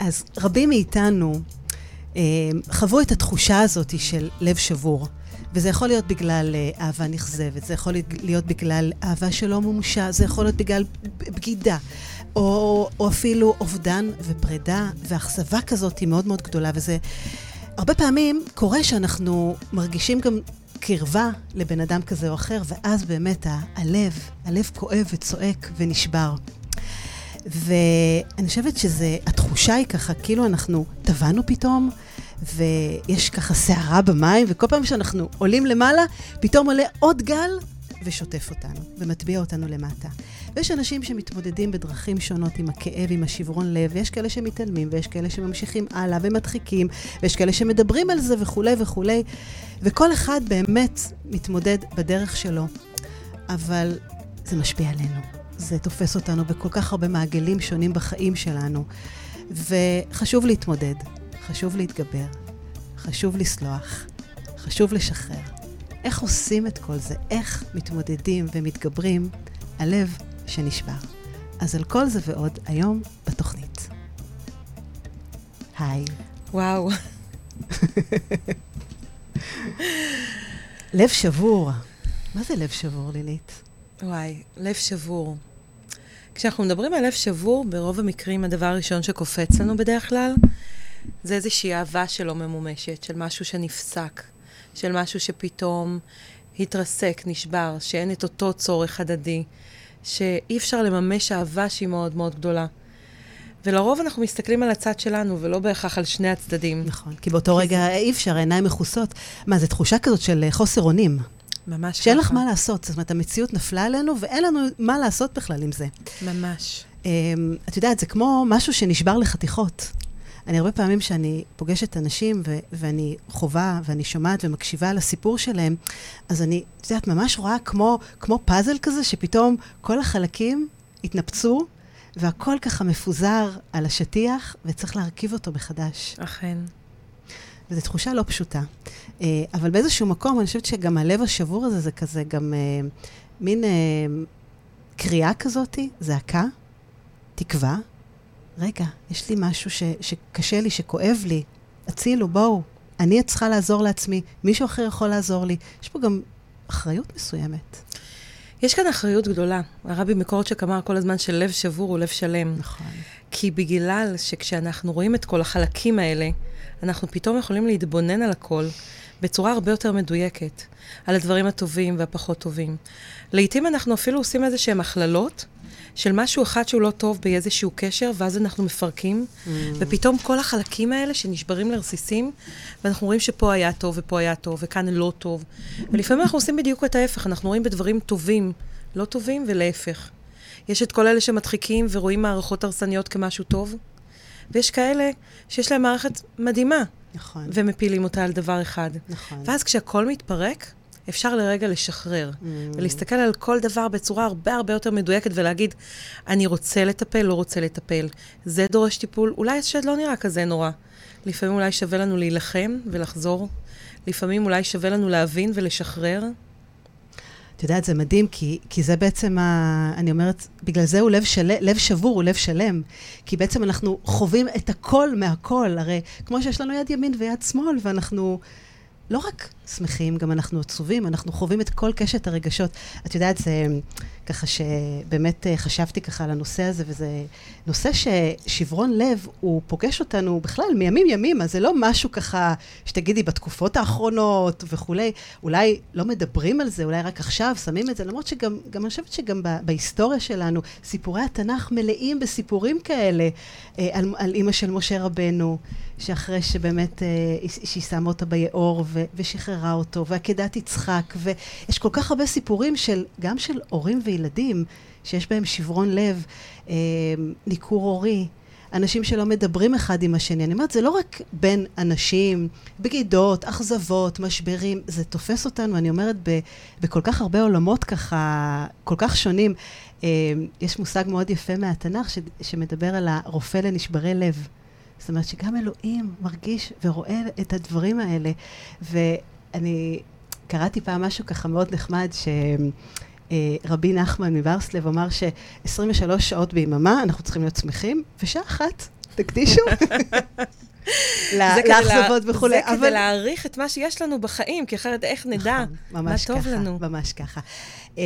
אז רבים מאיתנו אה, חוו את התחושה הזאת של לב שבור. וזה יכול להיות בגלל אה, אהבה נכזבת, זה יכול להיות בגלל אהבה שלא מומשה, זה יכול להיות בגלל בגידה, או, או אפילו אובדן ופרידה, ואכזבה כזאת היא מאוד מאוד גדולה, וזה... הרבה פעמים קורה שאנחנו מרגישים גם קרבה לבן אדם כזה או אחר, ואז באמת הלב, הלב כואב וצועק ונשבר. ואני חושבת שהתחושה היא ככה, כאילו אנחנו טבענו פתאום, ויש ככה סערה במים, וכל פעם שאנחנו עולים למעלה, פתאום עולה עוד גל ושוטף אותנו, ומטביע אותנו למטה. ויש אנשים שמתמודדים בדרכים שונות עם הכאב, עם השברון לב, ויש כאלה שמתעלמים, ויש כאלה שממשיכים הלאה ומדחיקים, ויש כאלה שמדברים על זה וכולי וכולי, וכל אחד באמת מתמודד בדרך שלו, אבל זה משפיע עלינו. זה תופס אותנו בכל כך הרבה מעגלים שונים בחיים שלנו, וחשוב להתמודד. חשוב להתגבר, חשוב לסלוח, חשוב לשחרר. איך עושים את כל זה? איך מתמודדים ומתגברים על לב שנשבר? אז על כל זה ועוד היום בתוכנית. היי. וואו. לב שבור. מה זה לב שבור, לילית? וואי, לב שבור. כשאנחנו מדברים על לב שבור, ברוב המקרים הדבר הראשון שקופץ לנו בדרך כלל זה איזושהי אהבה שלא ממומשת, של משהו שנפסק, של משהו שפתאום התרסק, נשבר, שאין את אותו צורך הדדי, שאי אפשר לממש אהבה שהיא מאוד מאוד גדולה. ולרוב אנחנו מסתכלים על הצד שלנו, ולא בהכרח על שני הצדדים. נכון, כי באותו כי רגע זה... אי אפשר, העיניים מכוסות. מה, זו תחושה כזאת של חוסר אונים. ממש ככה. שאין לך מה לעשות. זאת אומרת, המציאות נפלה עלינו, ואין לנו מה לעשות בכלל עם זה. ממש. Um, את יודעת, זה כמו משהו שנשבר לחתיכות. אני הרבה פעמים שאני פוגשת אנשים ו- ואני חווה ואני שומעת ומקשיבה לסיפור שלהם, אז אני, את יודעת, ממש רואה כמו, כמו פאזל כזה, שפתאום כל החלקים התנפצו, והכל ככה מפוזר על השטיח, וצריך להרכיב אותו מחדש. אכן. וזו תחושה לא פשוטה. Uh, אבל באיזשהו מקום, אני חושבת שגם הלב השבור הזה, זה כזה גם uh, מין uh, קריאה כזאתי, זעקה, תקווה, רגע, יש לי משהו ש, שקשה לי, שכואב לי, הצילו, בואו. אני צריכה לעזור לעצמי, מישהו אחר יכול לעזור לי. יש פה גם אחריות מסוימת. יש כאן אחריות גדולה. הרבי מקורצ'ק אמר כל הזמן שלב שבור הוא לב שלם. נכון. כי בגלל שכשאנחנו רואים את כל החלקים האלה, אנחנו פתאום יכולים להתבונן על הכל בצורה הרבה יותר מדויקת, על הדברים הטובים והפחות טובים. לעתים אנחנו אפילו עושים איזה שהם הכללות, של משהו אחד שהוא לא טוב באיזשהו קשר, ואז אנחנו מפרקים, mm. ופתאום כל החלקים האלה שנשברים לרסיסים, ואנחנו רואים שפה היה טוב ופה היה טוב, וכאן לא טוב. ולפעמים אנחנו עושים בדיוק את ההפך, אנחנו רואים בדברים טובים, לא טובים, ולהפך. יש את כל אלה שמדחיקים ורואים מערכות הרסניות כמשהו טוב, ויש כאלה שיש להם מערכת מדהימה. נכון. ומפילים אותה על דבר אחד. נכון. ואז כשהכול מתפרק, אפשר לרגע לשחרר, mm. ולהסתכל על כל דבר בצורה הרבה הרבה יותר מדויקת ולהגיד, אני רוצה לטפל, לא רוצה לטפל. זה דורש טיפול, אולי השד לא נראה כזה נורא. לפעמים אולי שווה לנו להילחם ולחזור, לפעמים אולי שווה לנו להבין ולשחרר. את יודעת, זה מדהים, כי, כי זה בעצם, ה, אני אומרת, בגלל זה הוא לב, של, לב שבור, הוא לב שלם. כי בעצם אנחנו חווים את הכל מהכל. הרי כמו שיש לנו יד ימין ויד שמאל, ואנחנו לא רק שמחים, גם אנחנו עצובים, אנחנו חווים את כל קשת הרגשות. את יודעת, זה ככה שבאמת אה, חשבתי ככה על הנושא הזה, וזה נושא ששברון לב, הוא פוגש אותנו בכלל מימים ימימה, זה לא משהו ככה שתגידי בתקופות האחרונות וכולי, אולי לא מדברים על זה, אולי רק עכשיו שמים את זה, למרות שגם, גם אני חושבת שגם בהיסטוריה שלנו, סיפורי התנ"ך מלאים בסיפורים כאלה, אה, על, על אימא של משה רבנו, שאחרי שבאמת, אה, שהיא שמה אותה ביאור ושחררה אותו, ועקדת יצחק, ויש כל כך הרבה סיפורים של, גם של הורים וילדים, שיש בהם שברון לב, אה, ניכור הורי, אנשים שלא מדברים אחד עם השני. אני אומרת, זה לא רק בין אנשים, בגידות, אכזבות, משברים, זה תופס אותנו, אני אומרת, בכל כך הרבה עולמות ככה, כל כך שונים. אה, יש מושג מאוד יפה מהתנ"ך ש, שמדבר על הרופא לנשברי לב. זאת אומרת שגם אלוהים מרגיש ורואה את הדברים האלה. ואני קראתי פעם משהו ככה מאוד נחמד, שרבי נחמן מברסלב אמר ש-23 שעות ביממה אנחנו צריכים להיות שמחים, ושעה אחת תקדישו. לאכזבות וכולי. זה כדי להעריך את מה שיש לנו בחיים, כי אחרת איך נדע נכון, מה טוב ככה, לנו. ממש ככה. אמ,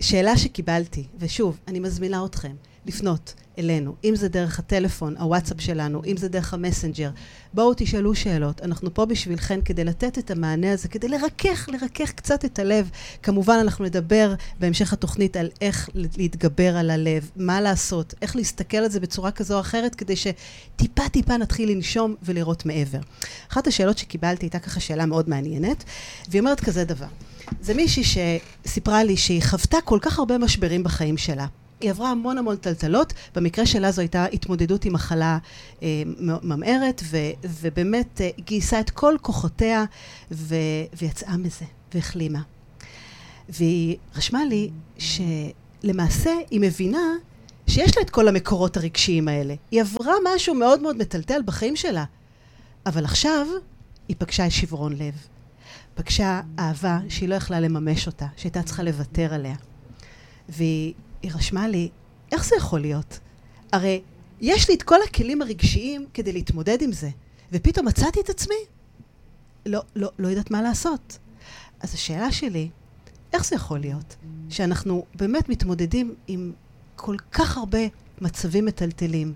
שאלה שקיבלתי, ושוב, אני מזמינה אתכם לפנות אלינו, אם זה דרך הטלפון, הוואטסאפ שלנו, אם זה דרך המסנג'ר. בואו תשאלו שאלות, אנחנו פה בשבילכם כדי לתת את המענה הזה, כדי לרכך, לרכך קצת את הלב. כמובן, אנחנו נדבר בהמשך התוכנית על איך להתגבר על הלב, מה לעשות, איך להסתכל על זה בצורה כזו או אחרת, כדי שטיפה טיפה נתחיל לנשום ולראות מעבר. אחת השאלות שקיבלתי הייתה ככה שאלה מאוד מעניינת, והיא אומרת כזה דבר. זה מישהי שסיפרה לי שהיא חוותה כל כך הרבה משברים בחיים שלה. היא עברה המון המון טלטלות, במקרה שלה זו הייתה התמודדות עם מחלה אה, ממארת, ו, ובאמת אה, גייסה את כל כוחותיה ו, ויצאה מזה, והחלימה. והיא רשמה לי שלמעשה היא מבינה שיש לה את כל המקורות הרגשיים האלה. היא עברה משהו מאוד מאוד מטלטל בחיים שלה, אבל עכשיו היא פגשה שברון לב. פגשה אהבה שהיא לא יכלה לממש אותה, שהייתה צריכה לוותר עליה. והיא רשמה לי, איך זה יכול להיות? הרי יש לי את כל הכלים הרגשיים כדי להתמודד עם זה, ופתאום מצאתי את עצמי, לא, לא, לא יודעת מה לעשות. אז השאלה שלי, איך זה יכול להיות שאנחנו באמת מתמודדים עם כל כך הרבה מצבים מטלטלים,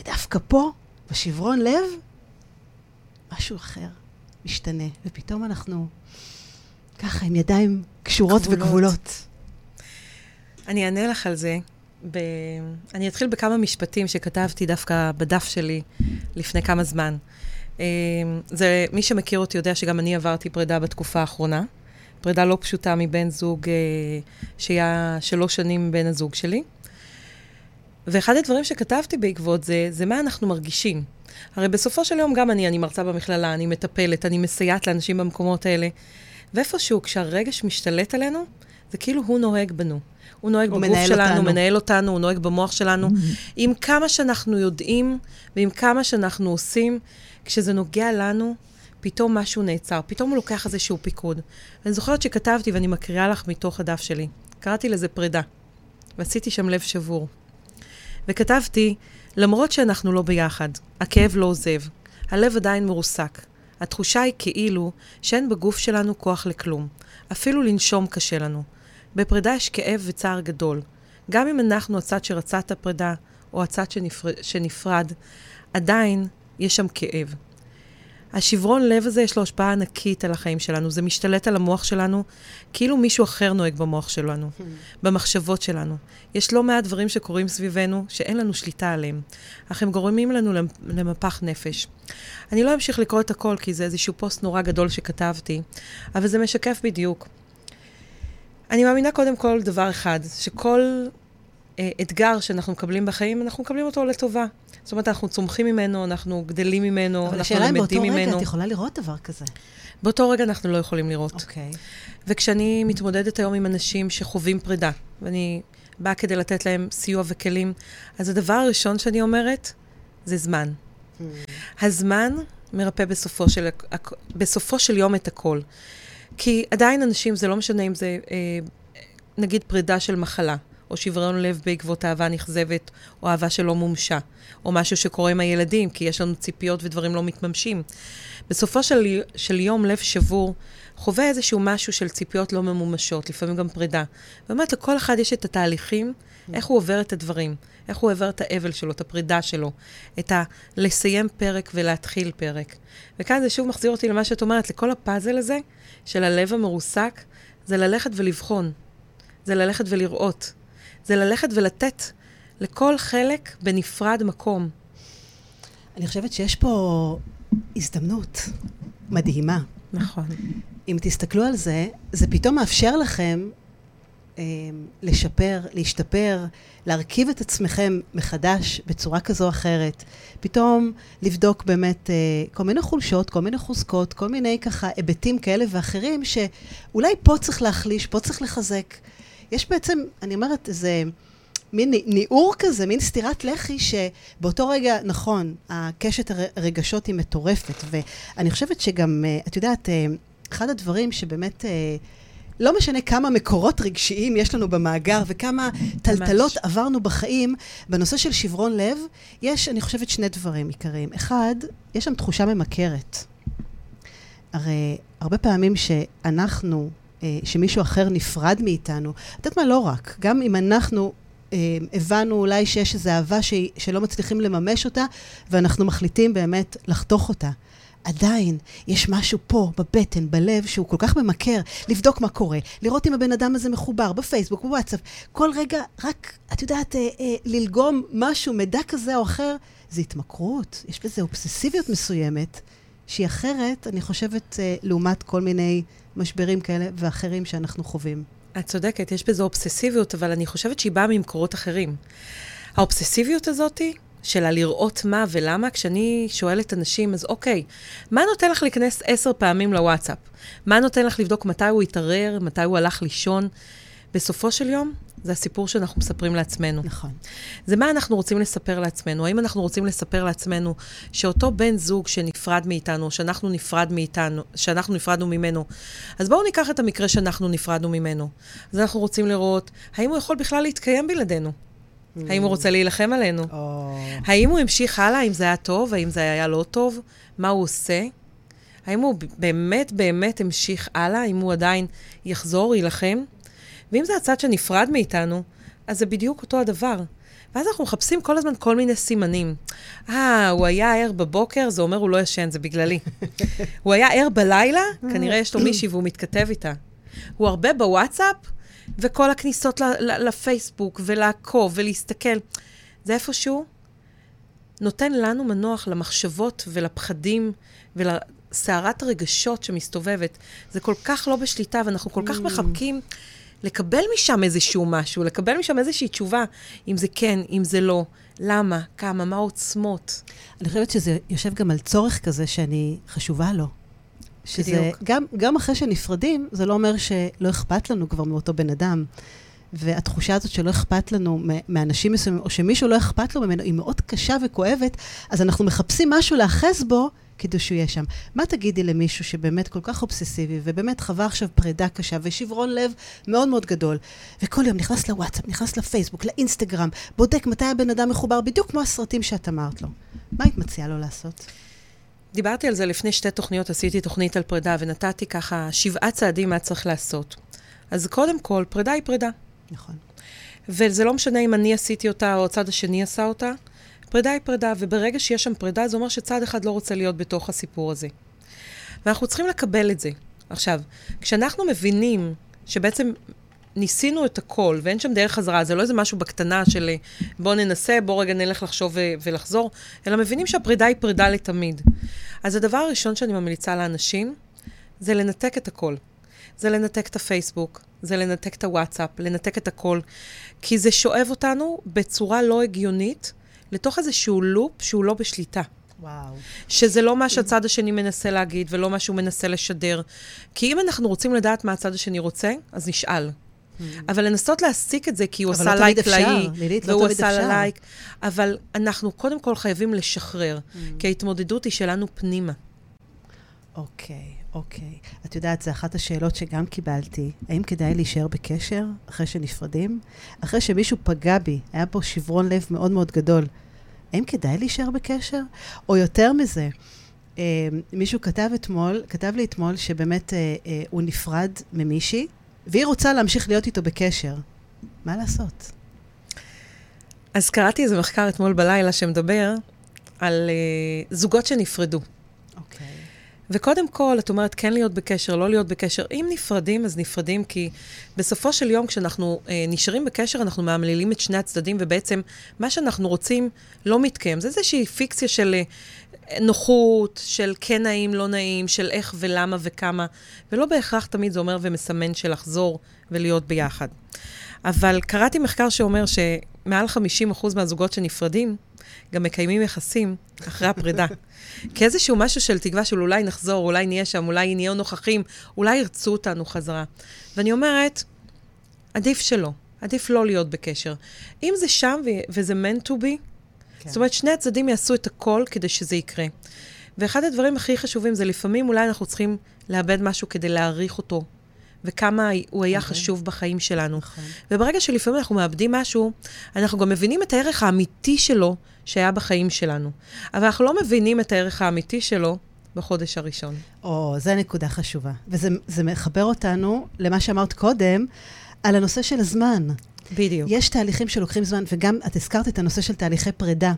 ודווקא פה, בשברון לב, משהו אחר משתנה, ופתאום אנחנו ככה עם ידיים קשורות גבולות. וגבולות. אני אענה לך על זה. ב... אני אתחיל בכמה משפטים שכתבתי דווקא בדף שלי לפני כמה זמן. אמ, זה, מי שמכיר אותי יודע שגם אני עברתי פרידה בתקופה האחרונה. פרידה לא פשוטה מבן זוג אה, שהיה שלוש שנים בן הזוג שלי. ואחד הדברים שכתבתי בעקבות זה, זה מה אנחנו מרגישים. הרי בסופו של יום גם אני, אני מרצה במכללה, אני מטפלת, אני מסייעת לאנשים במקומות האלה. ואיפשהו, כשהרגש משתלט עלינו, זה כאילו הוא נוהג בנו. הוא נוהג הוא בגוף שלנו, אותנו. מנהל אותנו, הוא נוהג במוח שלנו. Mm-hmm. עם כמה שאנחנו יודעים ועם כמה שאנחנו עושים, כשזה נוגע לנו, פתאום משהו נעצר, פתאום הוא לוקח איזשהו פיקוד. ואני זוכרת שכתבתי, ואני מקריאה לך מתוך הדף שלי, קראתי לזה פרידה, ועשיתי שם לב שבור. וכתבתי, למרות שאנחנו לא ביחד, הכאב לא עוזב, הלב עדיין מרוסק. התחושה היא כאילו שאין בגוף שלנו כוח לכלום. אפילו לנשום קשה לנו. בפרידה יש כאב וצער גדול. גם אם אנחנו הצד שרצה את הפרידה, או הצד שנפר... שנפרד, עדיין יש שם כאב. השברון לב הזה יש לו השפעה ענקית על החיים שלנו. זה משתלט על המוח שלנו, כאילו מישהו אחר נוהג במוח שלנו, hmm. במחשבות שלנו. יש לא מעט דברים שקורים סביבנו, שאין לנו שליטה עליהם, אך הם גורמים לנו למפח נפש. אני לא אמשיך לקרוא את הכל, כי זה איזשהו פוסט נורא גדול שכתבתי, אבל זה משקף בדיוק. אני מאמינה קודם כל דבר אחד, שכל אה, אתגר שאנחנו מקבלים בחיים, אנחנו מקבלים אותו לטובה. זאת אומרת, אנחנו צומחים ממנו, אנחנו גדלים ממנו, אנחנו למדים ממנו. אבל השאלה אם באותו רגע את יכולה לראות דבר כזה. באותו רגע אנחנו לא יכולים לראות. אוקיי. Okay. וכשאני מתמודדת היום עם אנשים שחווים פרידה, ואני באה כדי לתת להם סיוע וכלים, אז הדבר הראשון שאני אומרת, זה זמן. Mm. הזמן מרפא בסופו של, בסופו של יום את הכל. כי עדיין אנשים, זה לא משנה אם זה, אה, נגיד, פרידה של מחלה, או שברון לב בעקבות אהבה נכזבת, או אהבה שלא מומשה, או משהו שקורה עם הילדים, כי יש לנו ציפיות ודברים לא מתממשים. בסופו של, של יום לב שבור חווה איזשהו משהו של ציפיות לא ממומשות, לפעמים גם פרידה. ובאמת, לכל אחד יש את התהליכים, איך הוא עובר את הדברים, איך הוא עובר את האבל שלו, את הפרידה שלו, את ה... לסיים פרק ולהתחיל פרק. וכאן זה שוב מחזיר אותי למה שאת אומרת, לכל הפאזל הזה של הלב המרוסק, זה ללכת ולבחון, זה ללכת ולראות, זה ללכת ולתת לכל חלק בנפרד מקום. אני חושבת שיש פה הזדמנות מדהימה. נכון. אם תסתכלו על זה, זה פתאום מאפשר לכם לשפר, להשתפר, להרכיב את עצמכם מחדש בצורה כזו או אחרת. פתאום לבדוק באמת אה, כל מיני חולשות, כל מיני חוזקות, כל מיני ככה היבטים כאלה ואחרים, שאולי פה צריך להחליש, פה צריך לחזק. יש בעצם, אני אומרת, איזה מין ניעור כזה, מין סטירת לחי, שבאותו רגע, נכון, הקשת הרגשות היא מטורפת, ואני חושבת שגם, אה, את יודעת, אה, אחד הדברים שבאמת... לא משנה כמה מקורות רגשיים יש לנו במאגר וכמה טלטלות עברנו בחיים, בנושא של שברון לב, יש, אני חושבת, שני דברים עיקריים. אחד, יש שם תחושה ממכרת. הרי הרבה פעמים שאנחנו, אה, שמישהו אחר נפרד מאיתנו, את יודעת מה? לא רק. גם אם אנחנו אה, הבנו אולי שיש איזו אהבה. שלא מצליחים לממש אותה, ואנחנו מחליטים באמת לחתוך אותה. עדיין יש משהו פה, בבטן, בלב, שהוא כל כך ממכר, לבדוק מה קורה, לראות אם הבן אדם הזה מחובר, בפייסבוק, בוואטסאפ. כל רגע, רק, את יודעת, אה, אה, ללגום משהו, מידע כזה או אחר, זה התמכרות. יש בזה אובססיביות מסוימת, שהיא אחרת, אני חושבת, אה, לעומת כל מיני משברים כאלה ואחרים שאנחנו חווים. את צודקת, יש בזה אובססיביות, אבל אני חושבת שהיא באה ממקורות אחרים. האובססיביות הזאתי, של הלראות מה ולמה, כשאני שואלת אנשים, אז אוקיי, מה נותן לך להיכנס עשר פעמים לוואטסאפ? מה נותן לך לבדוק מתי הוא התערער, מתי הוא הלך לישון? בסופו של יום, זה הסיפור שאנחנו מספרים לעצמנו. נכון. זה מה אנחנו רוצים לספר לעצמנו. האם אנחנו רוצים לספר לעצמנו שאותו בן זוג שנפרד מאיתנו, שאנחנו נפרד מאיתנו, שאנחנו נפרדנו ממנו, אז בואו ניקח את המקרה שאנחנו נפרדנו ממנו. אז אנחנו רוצים לראות, האם הוא יכול בכלל להתקיים בלעדינו? Mm. האם הוא רוצה להילחם עלינו? Oh. האם הוא המשיך הלאה? האם זה היה טוב? האם זה היה לא טוב? מה הוא עושה? האם הוא באמת באמת המשיך הלאה? האם הוא עדיין יחזור, יילחם? ואם זה הצד שנפרד מאיתנו, אז זה בדיוק אותו הדבר. ואז אנחנו מחפשים כל הזמן כל מיני סימנים. אה, הוא היה ער בבוקר, זה אומר הוא לא ישן, זה בגללי. הוא היה ער בלילה, כנראה יש לו מישהי והוא מתכתב איתה. הוא הרבה בוואטסאפ, וכל הכניסות לפייסבוק, ולעקוב, ולהסתכל. זה איפשהו נותן לנו מנוח למחשבות ולפחדים ולסערת הרגשות שמסתובבת. זה כל כך לא בשליטה, ואנחנו כל כך mm. מחבקים לקבל משם איזשהו משהו, לקבל משם איזושהי תשובה, אם זה כן, אם זה לא, למה, כמה, מה העוצמות. אני חושבת שזה יושב גם על צורך כזה שאני חשובה לו. שזה, גם, גם אחרי שנפרדים, זה לא אומר שלא אכפת לנו כבר מאותו בן אדם. והתחושה הזאת שלא אכפת לנו מאנשים מסוימים, או שמישהו לא אכפת לו ממנו, היא מאוד קשה וכואבת, אז אנחנו מחפשים משהו להאחז בו כדי שהוא יהיה שם. מה תגידי למישהו שבאמת כל כך אובססיבי, ובאמת חווה עכשיו פרידה קשה, ושברון לב מאוד מאוד גדול, וכל יום נכנס לוואטסאפ, נכנס לפייסבוק, לאינסטגרם, בודק מתי הבן אדם מחובר, בדיוק כמו הסרטים שאת אמרת לו. מה היית מציעה לו לעשות? דיברתי על זה לפני שתי תוכניות, עשיתי תוכנית על פרידה, ונתתי ככה שבעה צעדים מה צריך לעשות. אז קודם כל, פרידה היא פרידה. נכון. וזה לא משנה אם אני עשיתי אותה או הצד השני עשה אותה, פרידה היא פרידה, וברגע שיש שם פרידה, זה אומר שצד אחד לא רוצה להיות בתוך הסיפור הזה. ואנחנו צריכים לקבל את זה. עכשיו, כשאנחנו מבינים שבעצם ניסינו את הכל, ואין שם דרך חזרה, זה לא איזה משהו בקטנה של בוא ננסה, בוא רגע נלך לחשוב ו- ולחזור, אלא מבינים שהפרידה היא פרידה לתמיד. אז הדבר הראשון שאני ממליצה לאנשים, זה לנתק את הכל. זה לנתק את הפייסבוק, זה לנתק את הוואטסאפ, לנתק את הכל, כי זה שואב אותנו בצורה לא הגיונית לתוך איזשהו loop שהוא לא בשליטה. וואו. שזה לא מה שהצד השני מנסה להגיד ולא מה שהוא מנסה לשדר. כי אם אנחנו רוצים לדעת מה הצד השני רוצה, אז נשאל. Mm. אבל לנסות להסיק את זה, כי הוא עשה לא לייק להיא, לא והוא עשה לייק. אבל אנחנו קודם כל חייבים לשחרר, mm. כי ההתמודדות היא שלנו פנימה. אוקיי, אוקיי. את יודעת, זו אחת השאלות שגם קיבלתי. האם כדאי להישאר בקשר אחרי שנפרדים? אחרי שמישהו פגע בי, היה פה שברון לב מאוד מאוד גדול. האם כדאי להישאר בקשר? או יותר מזה, אה, מישהו כתב אתמול, כתב לי אתמול שבאמת אה, אה, הוא נפרד ממישהי, והיא רוצה להמשיך להיות איתו בקשר. מה לעשות? אז קראתי איזה מחקר אתמול בלילה שמדבר על uh, זוגות שנפרדו. אוקיי. Okay. וקודם כל, את אומרת כן להיות בקשר, לא להיות בקשר. אם נפרדים, אז נפרדים, כי בסופו של יום, כשאנחנו uh, נשארים בקשר, אנחנו מאמללים את שני הצדדים, ובעצם מה שאנחנו רוצים לא מתקיים. זה איזושהי פיקציה של uh, נוחות, של כן נעים, לא נעים, של איך ולמה וכמה, ולא בהכרח תמיד זה אומר ומסמן של לחזור ולהיות ביחד. אבל קראתי מחקר שאומר שמעל 50% מהזוגות שנפרדים, גם מקיימים יחסים אחרי הפרידה. כאיזשהו משהו של תקווה של אולי נחזור, אולי נהיה שם, אולי נהיה נוכחים, אולי ירצו אותנו חזרה. ואני אומרת, עדיף שלא, עדיף לא להיות בקשר. אם זה שם ו- וזה meant to be, כן. זאת אומרת, שני הצדדים יעשו את הכל כדי שזה יקרה. ואחד הדברים הכי חשובים זה לפעמים אולי אנחנו צריכים לאבד משהו כדי להעריך אותו וכמה הוא היה חשוב בחיים שלנו. נכון. וברגע שלפעמים אנחנו מאבדים משהו, אנחנו גם מבינים את הערך האמיתי שלו שהיה בחיים שלנו. אבל אנחנו לא מבינים את הערך האמיתי שלו בחודש הראשון. או, זו נקודה חשובה. וזה זה מחבר אותנו למה שאמרת קודם, על הנושא של הזמן. בדיוק. יש תהליכים שלוקחים זמן, וגם את הזכרת את הנושא של תהליכי פרידה.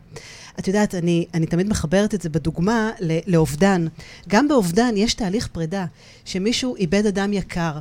את יודעת, אני, אני תמיד מחברת את זה בדוגמה לאובדן. גם באובדן יש תהליך פרידה, שמישהו איבד אדם יקר.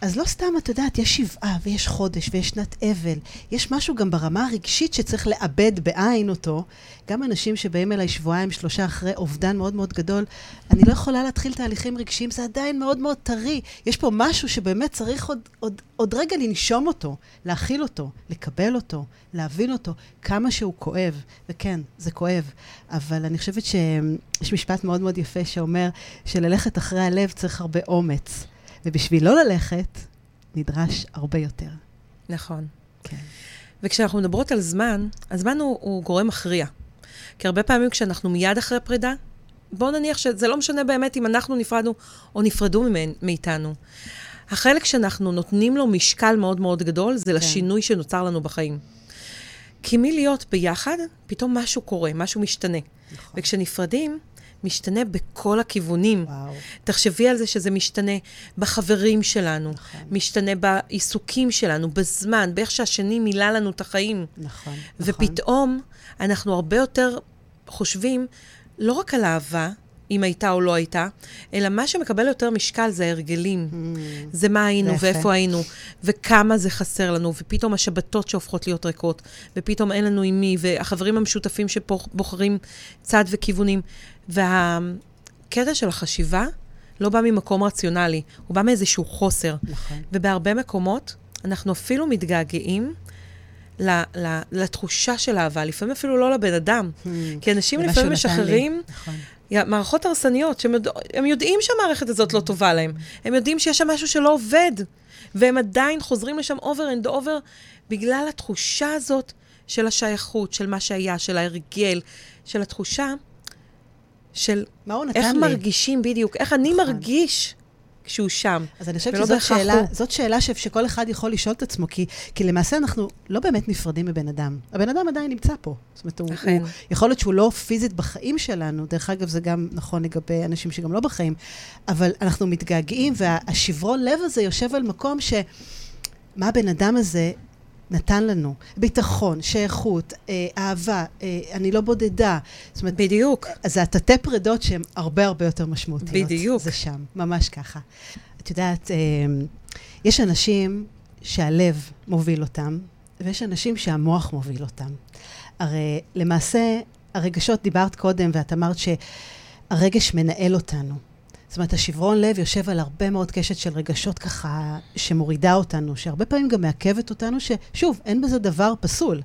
אז לא סתם, את יודעת, יש שבעה ויש חודש ויש שנת אבל. יש משהו גם ברמה הרגשית שצריך לאבד בעין אותו. גם אנשים שבאים אליי שבועיים, שלושה אחרי אובדן מאוד מאוד גדול, אני לא יכולה להתחיל תהליכים רגשיים, זה עדיין מאוד מאוד טרי. יש פה משהו שבאמת צריך עוד, עוד, עוד רגע לנשום אותו, להכיל אותו, לקבל אותו, להבין אותו, כמה שהוא כואב. וכן, זה כואב. אבל אני חושבת שיש משפט מאוד מאוד יפה שאומר שללכת אחרי הלב צריך הרבה אומץ. ובשביל לא ללכת, נדרש הרבה יותר. נכון. כן. וכשאנחנו מדברות על זמן, הזמן הוא, הוא גורם מכריע. כי הרבה פעמים כשאנחנו מיד אחרי פרידה, בואו נניח שזה לא משנה באמת אם אנחנו נפרדנו או נפרדו ממנ, מאיתנו. החלק שאנחנו נותנים לו משקל מאוד מאוד גדול, זה כן. לשינוי שנוצר לנו בחיים. כי מלהיות ביחד, פתאום משהו קורה, משהו משתנה. נכון. וכשנפרדים, משתנה בכל הכיוונים. וואו. תחשבי על זה שזה משתנה בחברים שלנו, נכון. משתנה בעיסוקים שלנו, בזמן, באיך שהשני מילא לנו את החיים. נכון, נכון. ופתאום אנחנו הרבה יותר חושבים לא רק על אהבה, אם הייתה או לא הייתה, אלא מה שמקבל יותר משקל זה ההרגלים. Mm, זה מה היינו זה יפה. ואיפה היינו, וכמה זה חסר לנו, ופתאום השבתות שהופכות להיות ריקות, ופתאום אין לנו עם מי, והחברים המשותפים שבוחרים צד וכיוונים. והקטע של החשיבה לא בא ממקום רציונלי, הוא בא מאיזשהו חוסר. נכון. ובהרבה מקומות אנחנו אפילו מתגעגעים לתחושה של אהבה, לפעמים אפילו לא לבן אדם. Hmm. כי אנשים לפעמים. משחררים נכון. מערכות הרסניות, שהם יודע, יודעים שהמערכת הזאת לא טובה להם. הם יודעים שיש שם משהו שלא עובד, והם עדיין חוזרים לשם over and over בגלל התחושה הזאת של השייכות, של מה שהיה, של ההרגל, של התחושה של איך לי? מרגישים בדיוק, איך אני נכון. מרגיש כשהוא שם. אז אני חושבת שזאת שאלה. זאת שאלה ש- שכל אחד יכול לשאול את עצמו, כי, כי למעשה אנחנו לא באמת נפרדים מבן אדם. הבן אדם עדיין נמצא פה. זאת אומרת, הוא. הוא, יכול להיות שהוא לא פיזית בחיים שלנו, דרך אגב, זה גם נכון לגבי אנשים שגם לא בחיים, אבל אנחנו מתגעגעים, והשברון לב הזה יושב על מקום ש... מה הבן אדם הזה נתן לנו? ביטחון, שייכות, אה, אהבה, אה, אני לא בודדה. זאת אומרת, בדיוק. אז זה התתי פרדות שהן הרבה הרבה יותר משמעותיות. בדיוק. זה שם, ממש ככה. את יודעת, אה, יש אנשים שהלב מוביל אותם, ויש אנשים שהמוח מוביל אותם. הרי למעשה, הרגשות, דיברת קודם, ואת אמרת שהרגש מנהל אותנו. זאת אומרת, השברון לב יושב על הרבה מאוד קשת של רגשות ככה, שמורידה אותנו, שהרבה פעמים גם מעכבת אותנו, ששוב, אין בזה דבר פסול.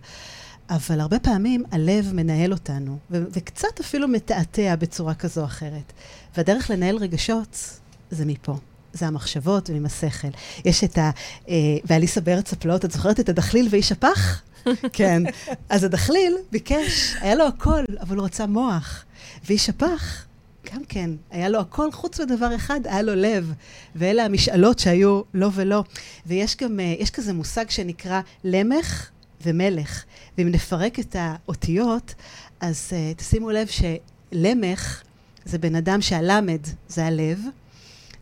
אבל הרבה פעמים הלב מנהל אותנו, ו- וקצת אפילו מתעתע בצורה כזו או אחרת. והדרך לנהל רגשות זה מפה. זה המחשבות ועם השכל. יש את ה... אה, ואליסה בארץ הפלאות, את זוכרת את הדחליל ואיש הפח? כן. אז הדחליל ביקש, היה לו הכל, אבל הוא רצה מוח. ואיש הפח, גם כן, היה לו הכל חוץ מדבר אחד, היה לו לב. ואלה המשאלות שהיו לא ולא. ויש גם, אה, יש כזה מושג שנקרא למך ומלך. ואם נפרק את האותיות, אז uh, תשימו לב שלמך זה בן אדם שהלמד זה הלב,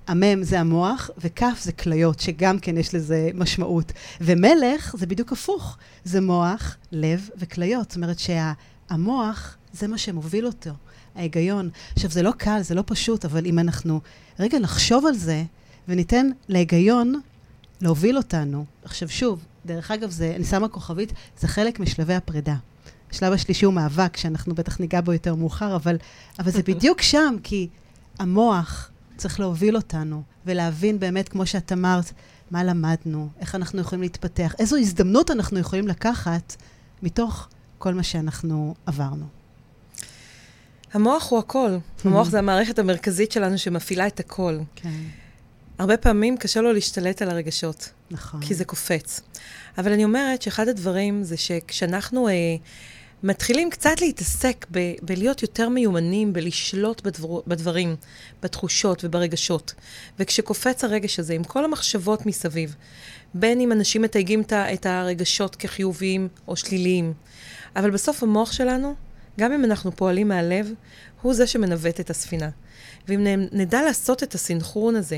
המם זה המוח, וכף זה כליות, שגם כן יש לזה משמעות. ומלך זה בדיוק הפוך, זה מוח, לב וכליות. זאת אומרת שהמוח זה מה שמוביל אותו, ההיגיון. עכשיו, זה לא קל, זה לא פשוט, אבל אם אנחנו רגע נחשוב על זה, וניתן להיגיון להוביל אותנו. עכשיו, שוב, דרך אגב, זה, אני שמה כוכבית, זה חלק משלבי הפרידה. השלב השלישי הוא מאבק, שאנחנו בטח ניגע בו יותר מאוחר, אבל, אבל זה בדיוק שם, כי המוח צריך להוביל אותנו, ולהבין באמת, כמו שאת אמרת, מה למדנו, איך אנחנו יכולים להתפתח, איזו הזדמנות אנחנו יכולים לקחת מתוך כל מה שאנחנו עברנו. המוח הוא הכל. המוח זה המערכת המרכזית שלנו שמפעילה את הכל. כן, הרבה פעמים קשה לו להשתלט על הרגשות, נכון. כי זה קופץ. אבל אני אומרת שאחד הדברים זה שכשאנחנו אה, מתחילים קצת להתעסק ב- בלהיות יותר מיומנים, בלשלוט בדבר, בדברים, בתחושות וברגשות. וכשקופץ הרגש הזה, עם כל המחשבות מסביב, בין אם אנשים מתייגים את הרגשות כחיוביים או שליליים, אבל בסוף המוח שלנו, גם אם אנחנו פועלים מהלב, הוא זה שמנווט את הספינה. ואם נדע לעשות את הסינכרון הזה,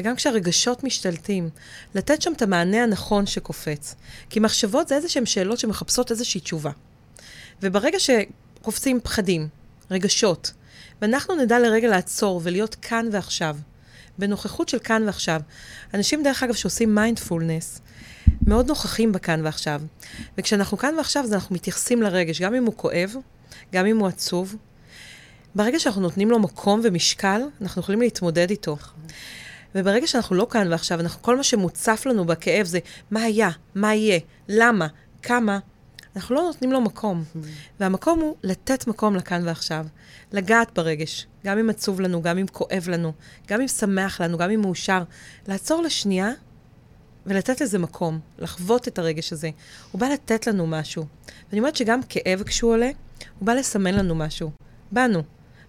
וגם כשהרגשות משתלטים, לתת שם את המענה הנכון שקופץ. כי מחשבות זה איזה שהן שאלות שמחפשות איזושהי תשובה. וברגע שקופצים פחדים, רגשות, ואנחנו נדע לרגע לעצור ולהיות כאן ועכשיו, בנוכחות של כאן ועכשיו. אנשים, דרך אגב, שעושים מיינדפולנס, מאוד נוכחים בכאן ועכשיו. וכשאנחנו כאן ועכשיו, אז אנחנו מתייחסים לרגש, גם אם הוא כואב, גם אם הוא עצוב. ברגע שאנחנו נותנים לו מקום ומשקל, אנחנו יכולים להתמודד איתו. וברגע שאנחנו לא כאן ועכשיו, אנחנו, כל מה שמוצף לנו בכאב זה מה היה, מה יהיה, למה, כמה, אנחנו לא נותנים לו מקום. Mm-hmm. והמקום הוא לתת מקום לכאן ועכשיו. לגעת ברגש, גם אם עצוב לנו, גם אם כואב לנו, גם אם שמח לנו, גם אם מאושר. לעצור לשנייה ולתת לזה מקום, לחוות את הרגש הזה. הוא בא לתת לנו משהו. ואני אומרת שגם כאב כשהוא עולה, הוא בא לסמן לנו משהו. בנו.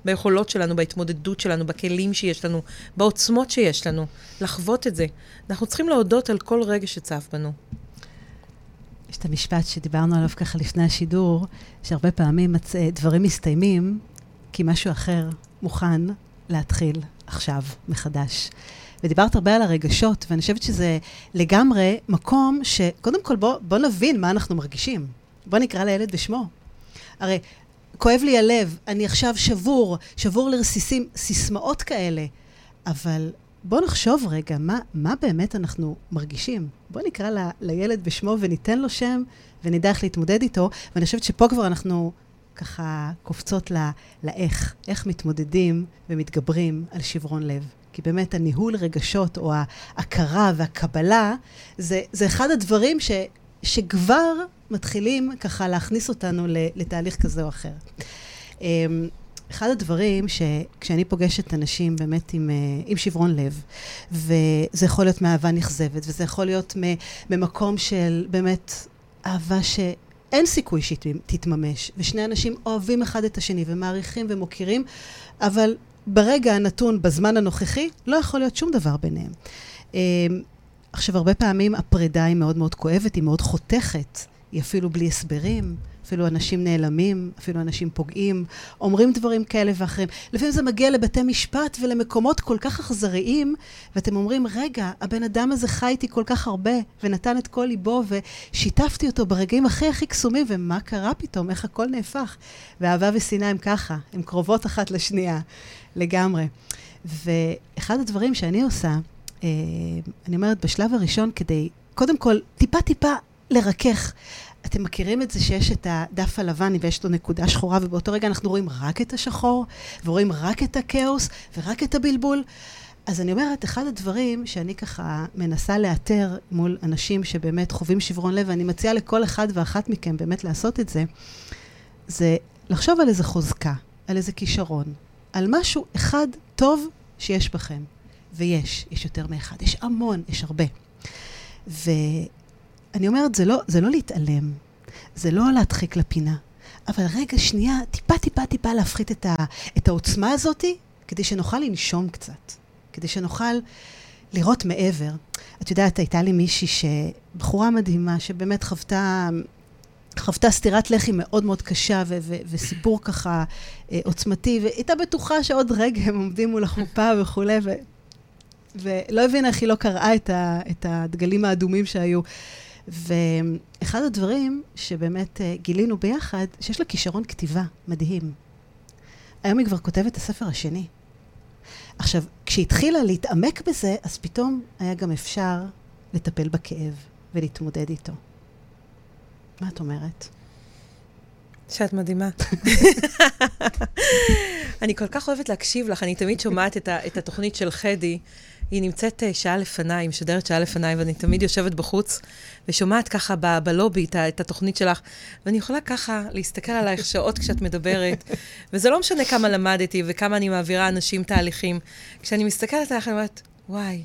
ביכולות שלנו, בהתמודדות שלנו, בכלים שיש לנו, בעוצמות שיש לנו, לחוות את זה. אנחנו צריכים להודות על כל רגע שצף בנו. יש את המשפט שדיברנו עליו ככה לפני השידור, שהרבה פעמים מצ... דברים מסתיימים כי משהו אחר מוכן להתחיל עכשיו, מחדש. ודיברת הרבה על הרגשות, ואני חושבת שזה לגמרי מקום שקודם כל בוא, בוא נבין מה אנחנו מרגישים. בוא נקרא לילד בשמו. הרי כואב לי הלב, אני עכשיו שבור, שבור לרסיסים, סיסמאות כאלה. אבל בואו נחשוב רגע, מה, מה באמת אנחנו מרגישים? בואו נקרא ל, לילד בשמו וניתן לו שם, ונדע איך להתמודד איתו. ואני חושבת שפה כבר אנחנו ככה קופצות ל, לאיך, איך מתמודדים ומתגברים על שברון לב. כי באמת הניהול רגשות, או ההכרה והקבלה, זה, זה אחד הדברים ש, שכבר מתחילים ככה להכניס אותנו לתהליך כזה או אחר. אמ, אחד הדברים שכשאני פוגשת אנשים באמת עם, אה, עם שברון לב, וזה יכול להיות מאהבה נכזבת, וזה יכול להיות ממקום של באמת אהבה שאין סיכוי שהיא תתממש, ושני אנשים אוהבים אחד את השני ומעריכים ומוקירים, אבל ברגע הנתון, בזמן הנוכחי, לא יכול להיות שום דבר ביניהם. אמ, עכשיו, הרבה פעמים הפרידה היא מאוד מאוד כואבת, היא מאוד חותכת, היא אפילו בלי הסברים. אפילו אנשים נעלמים, אפילו אנשים פוגעים, אומרים דברים כאלה ואחרים. לפעמים זה מגיע לבתי משפט ולמקומות כל כך אכזריים, ואתם אומרים, רגע, הבן אדם הזה חי איתי כל כך הרבה, ונתן את כל ליבו, ושיתפתי אותו ברגעים הכי הכי קסומים, ומה קרה פתאום? איך הכל נהפך? ואהבה ושנאה הם ככה, הן קרובות אחת לשנייה, לגמרי. ואחד הדברים שאני עושה, אה, אני אומרת, בשלב הראשון, כדי, קודם כל, טיפה-טיפה לרכך. אתם מכירים את זה שיש את הדף הלבן ויש לו נקודה שחורה, ובאותו רגע אנחנו רואים רק את השחור, ורואים רק את הכאוס ורק את הבלבול. אז אני אומרת, אחד הדברים שאני ככה מנסה לאתר מול אנשים שבאמת חווים שברון לב, ואני מציעה לכל אחד ואחת מכם באמת לעשות את זה, זה לחשוב על איזה חוזקה, על איזה כישרון, על משהו אחד טוב שיש בכם. ויש, יש יותר מאחד, יש המון, יש הרבה. ו... אני אומרת, זה לא, זה לא להתעלם, זה לא להדחיק לפינה, אבל רגע, שנייה, טיפה, טיפה, טיפה להפחית את, ה, את העוצמה הזאת, כדי שנוכל לנשום קצת, כדי שנוכל לראות מעבר. את יודעת, הייתה לי מישהי, בחורה מדהימה, שבאמת חוותה... חוותה סטירת לחי מאוד מאוד קשה ו- ו- וסיפור ככה אה, עוצמתי, והייתה בטוחה שעוד רגע הם עומדים מול החופה וכולי, ו- ולא הבינה איך היא לא קראה את, ה- את הדגלים האדומים שהיו. ואחד הדברים שבאמת אה, גילינו ביחד, שיש לה כישרון כתיבה מדהים. היום היא כבר כותבת את הספר השני. עכשיו, כשהתחילה להתעמק בזה, אז פתאום היה גם אפשר לטפל בכאב ולהתמודד איתו. מה את אומרת? שאת מדהימה. אני כל כך אוהבת להקשיב לך, אני תמיד שומעת את, ה, את התוכנית של חדי. היא נמצאת אה, שעה לפניי, היא משדרת שעה לפניי, ואני תמיד יושבת בחוץ ושומעת ככה ב- בלובי את, את התוכנית שלך, ואני יכולה ככה להסתכל עלייך שעות כשאת מדברת, וזה לא משנה כמה למדתי וכמה אני מעבירה אנשים תהליכים. כשאני מסתכלת עליך, אני אומרת, וואי,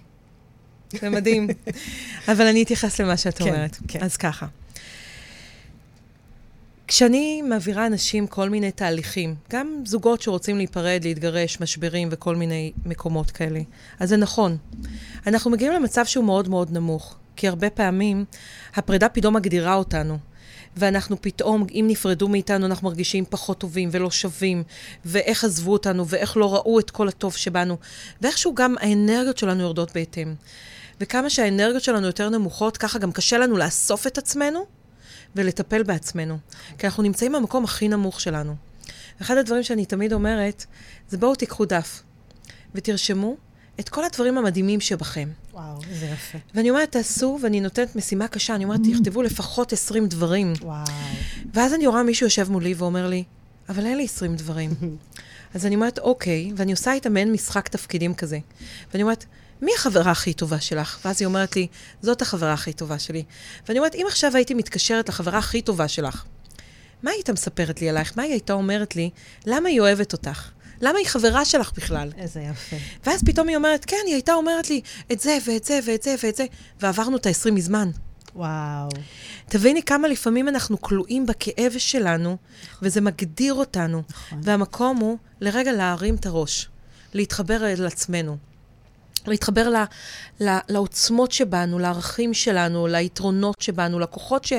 זה מדהים. אבל אני אתייחס למה שאת כן, אומרת. כן. אז ככה. כשאני מעבירה אנשים כל מיני תהליכים, גם זוגות שרוצים להיפרד, להתגרש, משברים וכל מיני מקומות כאלה, אז זה נכון. אנחנו מגיעים למצב שהוא מאוד מאוד נמוך, כי הרבה פעמים הפרידה פתאום מגדירה אותנו. ואנחנו פתאום, אם נפרדו מאיתנו, אנחנו מרגישים פחות טובים ולא שווים, ואיך עזבו אותנו, ואיך לא ראו את כל הטוב שבנו, ואיכשהו גם האנרגיות שלנו יורדות בהתאם. וכמה שהאנרגיות שלנו יותר נמוכות, ככה גם קשה לנו לאסוף את עצמנו ולטפל בעצמנו. כי אנחנו נמצאים במקום הכי נמוך שלנו. אחד הדברים שאני תמיד אומרת, זה בואו תיקחו דף ותרשמו את כל הדברים המדהימים שבכם. וואו, איזה יפה. ואני אומרת, תעשו, ואני נותנת משימה קשה, אני אומרת, תכתבו לפחות 20 דברים. וואו. ואז אני רואה מישהו יושב מולי ואומר לי, אבל אין לי 20 דברים. אז אני אומרת, אוקיי, ואני עושה איתה מעין משחק תפקידים כזה. ואני אומרת, מי החברה הכי טובה שלך? ואז היא אומרת לי, זאת החברה הכי טובה שלי. ואני אומרת, אם עכשיו הייתי מתקשרת לחברה הכי טובה שלך, מה היית מספרת לי עלייך? מה היא הייתה אומרת לי? למה היא אוהבת אותך? למה היא חברה שלך בכלל? איזה יפה. ואז פתאום היא אומרת, כן, היא הייתה אומרת לי את זה ואת זה ואת זה ואת זה, ועברנו את ה-20 מזמן. וואו. תביני כמה לפעמים אנחנו כלואים בכאב שלנו, וזה מגדיר אותנו. נכון. והמקום הוא לרגע להרים את הראש, להתחבר אל עצמנו. להתחבר ל, ל, לעוצמות שבנו, לערכים שלנו, ליתרונות שבנו, לכוחות ש,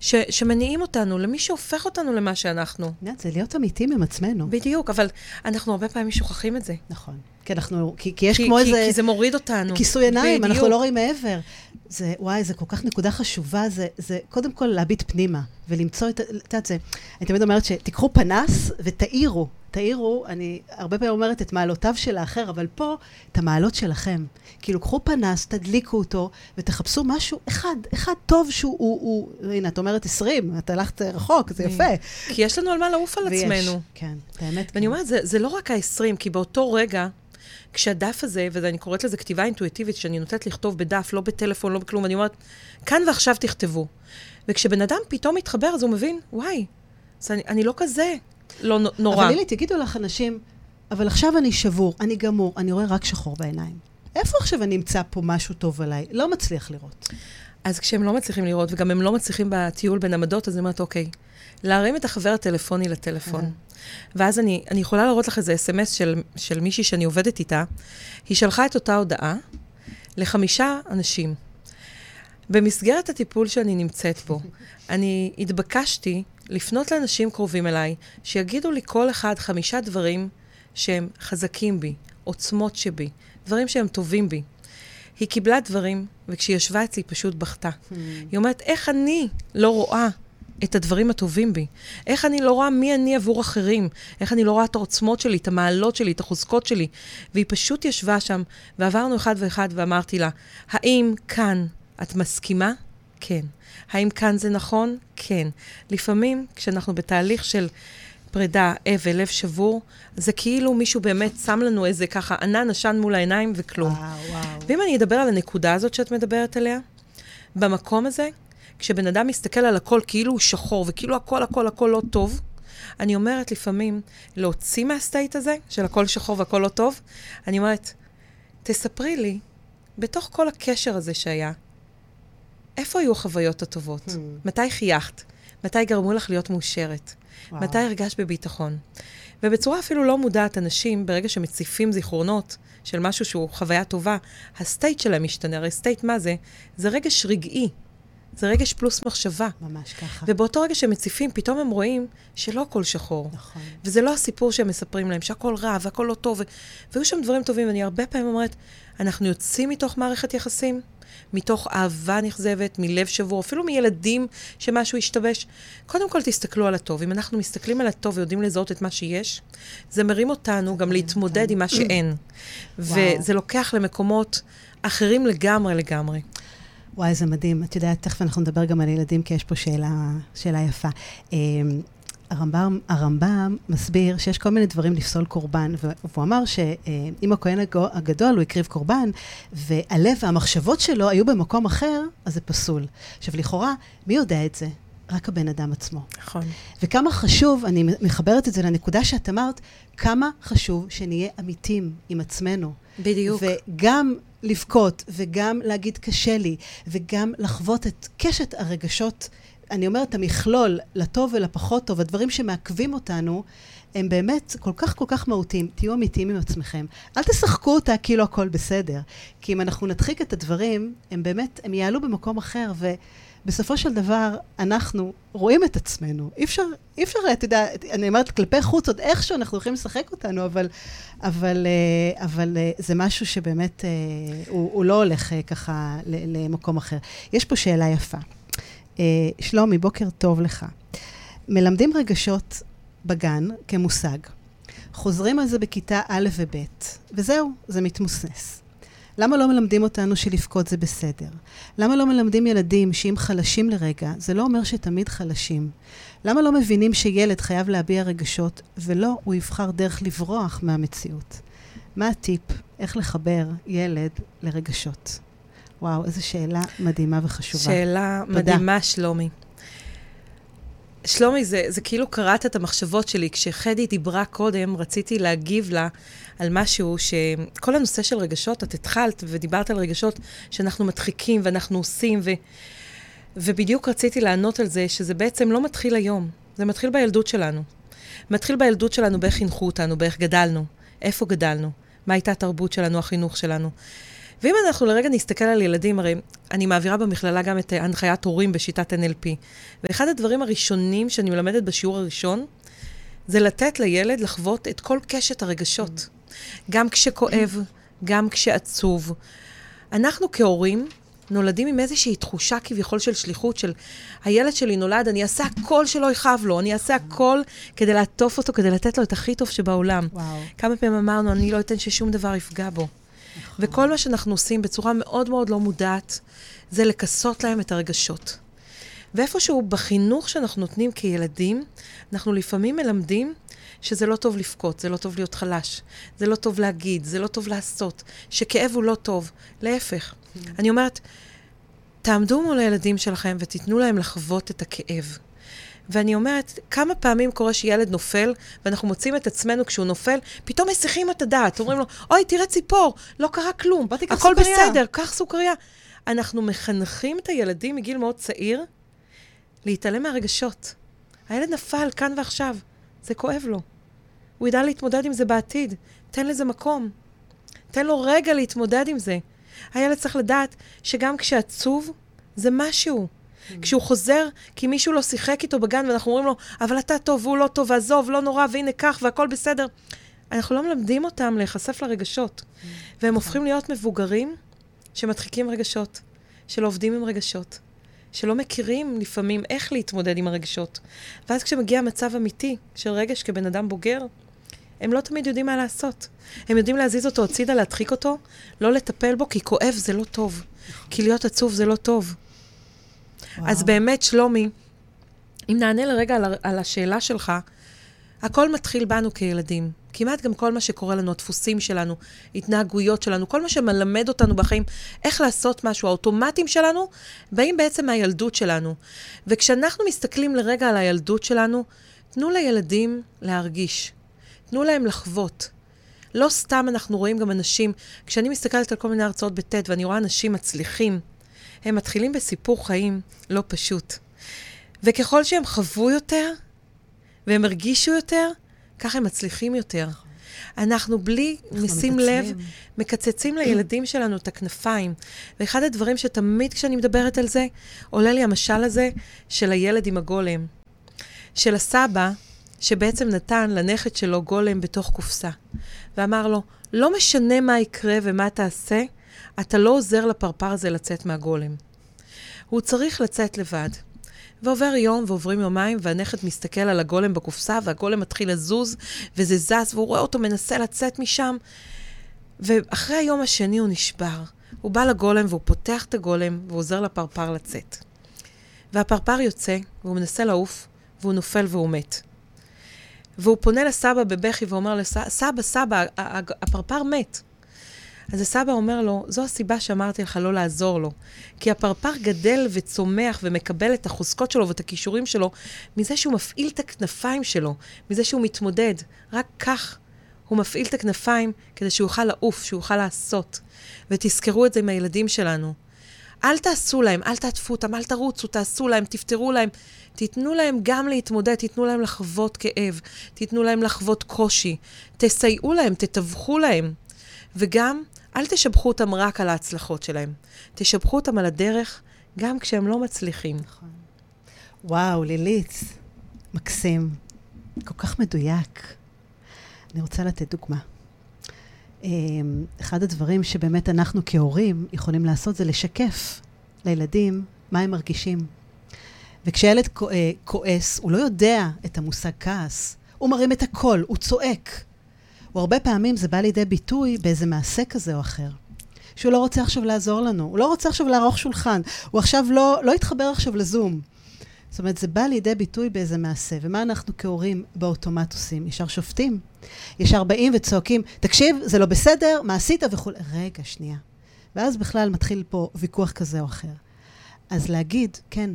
ש, שמניעים אותנו, למי שהופך אותנו למה שאנחנו. יודעת, זה להיות אמיתים עם עצמנו. בדיוק, אבל אנחנו הרבה פעמים שוכחים את זה. נכון. כי אנחנו, כי, כי יש כי, כמו כי, איזה... כי זה מוריד אותנו. כיסוי עיניים, בדיוק. אנחנו לא רואים מעבר. זה, וואי, זה כל כך נקודה חשובה, זה, זה קודם כל להביט פנימה, ולמצוא את, את יודעת, זה, אני תמיד אומרת שתיקחו פנס ותאירו. תאירו, אני הרבה פעמים אומרת את מעלותיו של האחר, אבל פה, את המעלות שלכם. כאילו, קחו פנס, תדליקו אותו, ותחפשו משהו אחד, אחד טוב שהוא, הוא, הוא, הנה, את אומרת 20, את הלכת רחוק, זה יפה. כי יש לנו על מה לעוף על ויש, עצמנו. כן, באמת. ואני כן. אומרת, זה, זה לא רק ה-20, כי באותו רגע, כשהדף הזה, ואני קוראת לזה כתיבה אינטואיטיבית, שאני נותנת לכתוב בדף, לא בטלפון, לא בכלום, אני אומרת, כאן ועכשיו תכתבו. וכשבן אדם פתאום מתחבר, אז הוא מבין, וואי, אז אני, אני לא כזה לא נורא. אבל לילי, תגידו לך אנשים, אבל עכשיו אני שבור, אני גמור, אני רואה רק שחור בעיניים. איפה עכשיו אני אמצא פה משהו טוב עליי? לא מצליח לראות. אז כשהם לא מצליחים לראות, וגם הם לא מצליחים בטיול בין עמדות, אז אני אומרת, אוקיי, להרים את החבר הטלפוני לטלפון. אהה. ואז אני, אני יכולה להראות לך איזה אס.אם.אס של, של מישהי שאני עובדת איתה. היא שלחה את אותה הודעה לחמישה אנשים. במסגרת הטיפול שאני נמצאת בו, אני התבקשתי לפנות לאנשים קרובים אליי, שיגידו לי כל אחד חמישה דברים שהם חזקים בי, עוצמות שבי, דברים שהם טובים בי. היא קיבלה דברים, וכשהיא ישבה אצלי פשוט בכתה. היא אומרת, איך אני לא רואה את הדברים הטובים בי? איך אני לא רואה מי אני עבור אחרים? איך אני לא רואה את העוצמות שלי, את המעלות שלי, את החוזקות שלי? והיא פשוט ישבה שם, ועברנו אחד ואחד, ואמרתי לה, האם כאן את מסכימה? כן. האם כאן זה נכון? כן. לפעמים, כשאנחנו בתהליך של פרידה, אבל, לב שבור, זה כאילו מישהו באמת שם לנו איזה ככה ענן עשן מול העיניים וכלום. וואו, וואו. ואם אני אדבר על הנקודה הזאת שאת מדברת עליה, במקום הזה, כשבן אדם מסתכל על הכל כאילו הוא שחור, וכאילו הכל, הכל, הכל לא טוב, אני אומרת לפעמים, להוציא מהסטייט הזה, של הכל שחור והכל לא טוב, אני אומרת, תספרי לי, בתוך כל הקשר הזה שהיה, איפה היו החוויות הטובות? Hmm. מתי חייכת? מתי גרמו לך להיות מאושרת? וואו. מתי הרגשת בביטחון? ובצורה אפילו לא מודעת, אנשים, ברגע שמציפים זיכרונות של משהו שהוא חוויה טובה, ה state שלהם משתנה. הרי state מה זה? זה רגש רגעי. זה רגש פלוס מחשבה. ממש ככה. ובאותו רגע שהם מציפים, פתאום הם רואים שלא הכל שחור. נכון. וזה לא הסיפור שהם מספרים להם, שהכל רע והכל לא טוב. ו... והיו שם דברים טובים, ואני הרבה פעמים אומרת, אנחנו יוצאים מתוך מערכת יחסים, מתוך אהבה נכזבת, מלב שבור, אפילו מילדים שמשהו השתבש. קודם כל תסתכלו על הטוב. אם אנחנו מסתכלים על הטוב ויודעים לזהות את מה שיש, זה מרים אותנו גם להתמודד אותנו. עם מה שאין. וזה לוקח למקומות אחרים לגמרי לגמרי. וואי, זה מדהים. את יודעת, תכף אנחנו נדבר גם על ילדים, כי יש פה שאלה, שאלה יפה. הרמב"ם, הרמב"ם מסביר שיש כל מיני דברים לפסול קורבן, והוא אמר שאם הכהן הגדול הוא הקריב קורבן, והלב והמחשבות שלו היו במקום אחר, אז זה פסול. עכשיו, לכאורה, מי יודע את זה? רק הבן אדם עצמו. נכון. וכמה חשוב, אני מחברת את זה לנקודה שאת אמרת, כמה חשוב שנהיה אמיתים עם עצמנו. בדיוק. וגם לבכות, וגם להגיד קשה לי, וגם לחוות את קשת הרגשות אני אומרת, המכלול, לטוב ולפחות טוב, הדברים שמעכבים אותנו, הם באמת כל כך כל כך מהותיים. תהיו אמיתיים עם עצמכם. אל תשחקו אותה כאילו הכל בסדר. כי אם אנחנו נדחיק את הדברים, הם באמת, הם יעלו במקום אחר, ובסופו של דבר, אנחנו רואים את עצמנו. אי אפשר, אי אפשר, אתה יודע, אני אומרת, כלפי חוץ, עוד איכשהו אנחנו יכולים לשחק אותנו, אבל, אבל, אה, אבל אה, זה משהו שבאמת, אה, הוא, הוא לא הולך ככה למקום אחר. יש פה שאלה יפה. שלומי, בוקר טוב לך. מלמדים רגשות בגן כמושג. חוזרים על זה בכיתה א' וב', וזהו, זה מתמוסס. למה לא מלמדים אותנו שלבכות זה בסדר? למה לא מלמדים ילדים שאם חלשים לרגע, זה לא אומר שתמיד חלשים? למה לא מבינים שילד חייב להביע רגשות, ולא הוא יבחר דרך לברוח מהמציאות? מה הטיפ איך לחבר ילד לרגשות? וואו, איזו שאלה מדהימה וחשובה. שאלה תודה. מדהימה, שלומי. שלומי, זה, זה כאילו קראת את המחשבות שלי. כשחדי דיברה קודם, רציתי להגיב לה על משהו, שכל הנושא של רגשות, את התחלת ודיברת על רגשות שאנחנו מדחיקים ואנחנו עושים, ו, ובדיוק רציתי לענות על זה, שזה בעצם לא מתחיל היום, זה מתחיל בילדות שלנו. מתחיל בילדות שלנו באיך חינכו אותנו, באיך גדלנו, איפה גדלנו, מה הייתה התרבות שלנו, החינוך שלנו. ואם אנחנו לרגע נסתכל על ילדים, הרי אני מעבירה במכללה גם את הנחיית הורים בשיטת NLP. ואחד הדברים הראשונים שאני מלמדת בשיעור הראשון, זה לתת לילד לחוות את כל קשת הרגשות. גם כשכואב, גם כשעצוב. אנחנו כהורים נולדים עם איזושהי תחושה כביכול של שליחות, של הילד שלי נולד, אני אעשה הכל שלא יכאב לו, אני אעשה הכל כדי לעטוף אותו, כדי לתת לו את הכי טוב שבעולם. וואו. כמה פעמים אמרנו, אני לא אתן ששום דבר יפגע בו. נכון. וכל מה שאנחנו עושים בצורה מאוד מאוד לא מודעת, זה לכסות להם את הרגשות. ואיפשהו בחינוך שאנחנו נותנים כילדים, אנחנו לפעמים מלמדים שזה לא טוב לבכות, זה לא טוב להיות חלש, זה לא טוב להגיד, זה לא טוב לעשות, שכאב הוא לא טוב. להפך. Mm. אני אומרת, תעמדו מול הילדים שלכם ותיתנו להם לחוות את הכאב. ואני אומרת, כמה פעמים קורה שילד נופל, ואנחנו מוצאים את עצמנו כשהוא נופל, פתאום מסיחים את הדעת, אומרים לו, אוי, תראה ציפור, לא קרה כלום, הכל סוכריה. בסדר, קח סוכריה. אנחנו מחנכים את הילדים מגיל מאוד צעיר להתעלם מהרגשות. הילד נפל כאן ועכשיו, זה כואב לו. הוא ידע להתמודד עם זה בעתיד. תן לזה מקום. תן לו רגע להתמודד עם זה. הילד צריך לדעת שגם כשעצוב, זה משהו. Mm. כשהוא חוזר, כי מישהו לא שיחק איתו בגן, ואנחנו אומרים לו, אבל אתה טוב והוא לא טוב, ועזוב, לא נורא, והנה כך, והכל בסדר. אנחנו לא מלמדים אותם להיחשף לרגשות. Mm. והם הופכים להיות מבוגרים שמדחיקים רגשות, שלא עובדים עם רגשות, שלא מכירים לפעמים איך להתמודד עם הרגשות. ואז כשמגיע מצב אמיתי של רגש כבן אדם בוגר, הם לא תמיד יודעים מה לעשות. הם יודעים להזיז אותו הצידה, להדחיק אותו, לא לטפל בו, כי כואב זה לא טוב. כי להיות עצוב זה לא טוב. וואו. אז באמת, שלומי, אם נענה לרגע על, על השאלה שלך, הכל מתחיל בנו כילדים. כמעט גם כל מה שקורה לנו, הדפוסים שלנו, התנהגויות שלנו, כל מה שמלמד אותנו בחיים, איך לעשות משהו, האוטומטים שלנו, באים בעצם מהילדות שלנו. וכשאנחנו מסתכלים לרגע על הילדות שלנו, תנו לילדים להרגיש. תנו להם לחוות. לא סתם אנחנו רואים גם אנשים, כשאני מסתכלת על כל מיני הרצאות בט' ואני רואה אנשים מצליחים, הם מתחילים בסיפור חיים לא פשוט. וככל שהם חוו יותר, והם הרגישו יותר, ככה הם מצליחים יותר. אנחנו בלי נשים לב, מקצצים לילדים שלנו את הכנפיים. ואחד הדברים שתמיד כשאני מדברת על זה, עולה לי המשל הזה של הילד עם הגולם. של הסבא, שבעצם נתן לנכד שלו גולם בתוך קופסה. ואמר לו, לא משנה מה יקרה ומה תעשה, אתה לא עוזר לפרפר הזה לצאת מהגולם. הוא צריך לצאת לבד. ועובר יום ועוברים יומיים, והנכד מסתכל על הגולם בקופסה, והגולם מתחיל לזוז, וזה זז, והוא רואה אותו מנסה לצאת משם. ואחרי היום השני הוא נשבר. הוא בא לגולם והוא פותח את הגולם, והוא עוזר לפרפר לצאת. והפרפר יוצא, והוא מנסה לעוף, והוא נופל והוא מת. והוא פונה לסבא בבכי ואומר לסבא, סבא, הפרפר מת. אז הסבא אומר לו, זו הסיבה שאמרתי לך לא לעזור לו. כי הפרפר גדל וצומח ומקבל את החוזקות שלו ואת הכישורים שלו מזה שהוא מפעיל את הכנפיים שלו, מזה שהוא מתמודד. רק כך הוא מפעיל את הכנפיים כדי שהוא יוכל לעוף, שהוא יוכל לעשות. ותזכרו את זה עם הילדים שלנו. אל תעשו להם, אל תעטפו אותם, אל תרוצו, תעשו להם, תפתרו להם. תיתנו להם גם להתמודד, תיתנו להם לחוות כאב, תיתנו להם לחוות קושי, תסייעו להם, תתווכו להם. וגם, אל תשבחו אותם רק על ההצלחות שלהם. תשבחו אותם על הדרך, גם כשהם לא מצליחים. נכון. וואו, לילית, מקסים. כל כך מדויק. אני רוצה לתת דוגמה. אמ, אחד הדברים שבאמת אנחנו כהורים יכולים לעשות זה לשקף לילדים מה הם מרגישים. וכשילד אה, כועס, הוא לא יודע את המושג כעס, הוא מרים את הקול, הוא צועק. והרבה פעמים זה בא לידי ביטוי באיזה מעשה כזה או אחר. שהוא לא רוצה עכשיו לעזור לנו, הוא לא רוצה עכשיו לערוך שולחן, הוא עכשיו לא, לא יתחבר עכשיו לזום. זאת אומרת, זה בא לידי ביטוי באיזה מעשה. ומה אנחנו כהורים באוטומט עושים? ישר שופטים. ישר באים וצועקים, תקשיב, זה לא בסדר, מה עשית וכולי. רגע, שנייה. ואז בכלל מתחיל פה ויכוח כזה או אחר. אז להגיד, כן,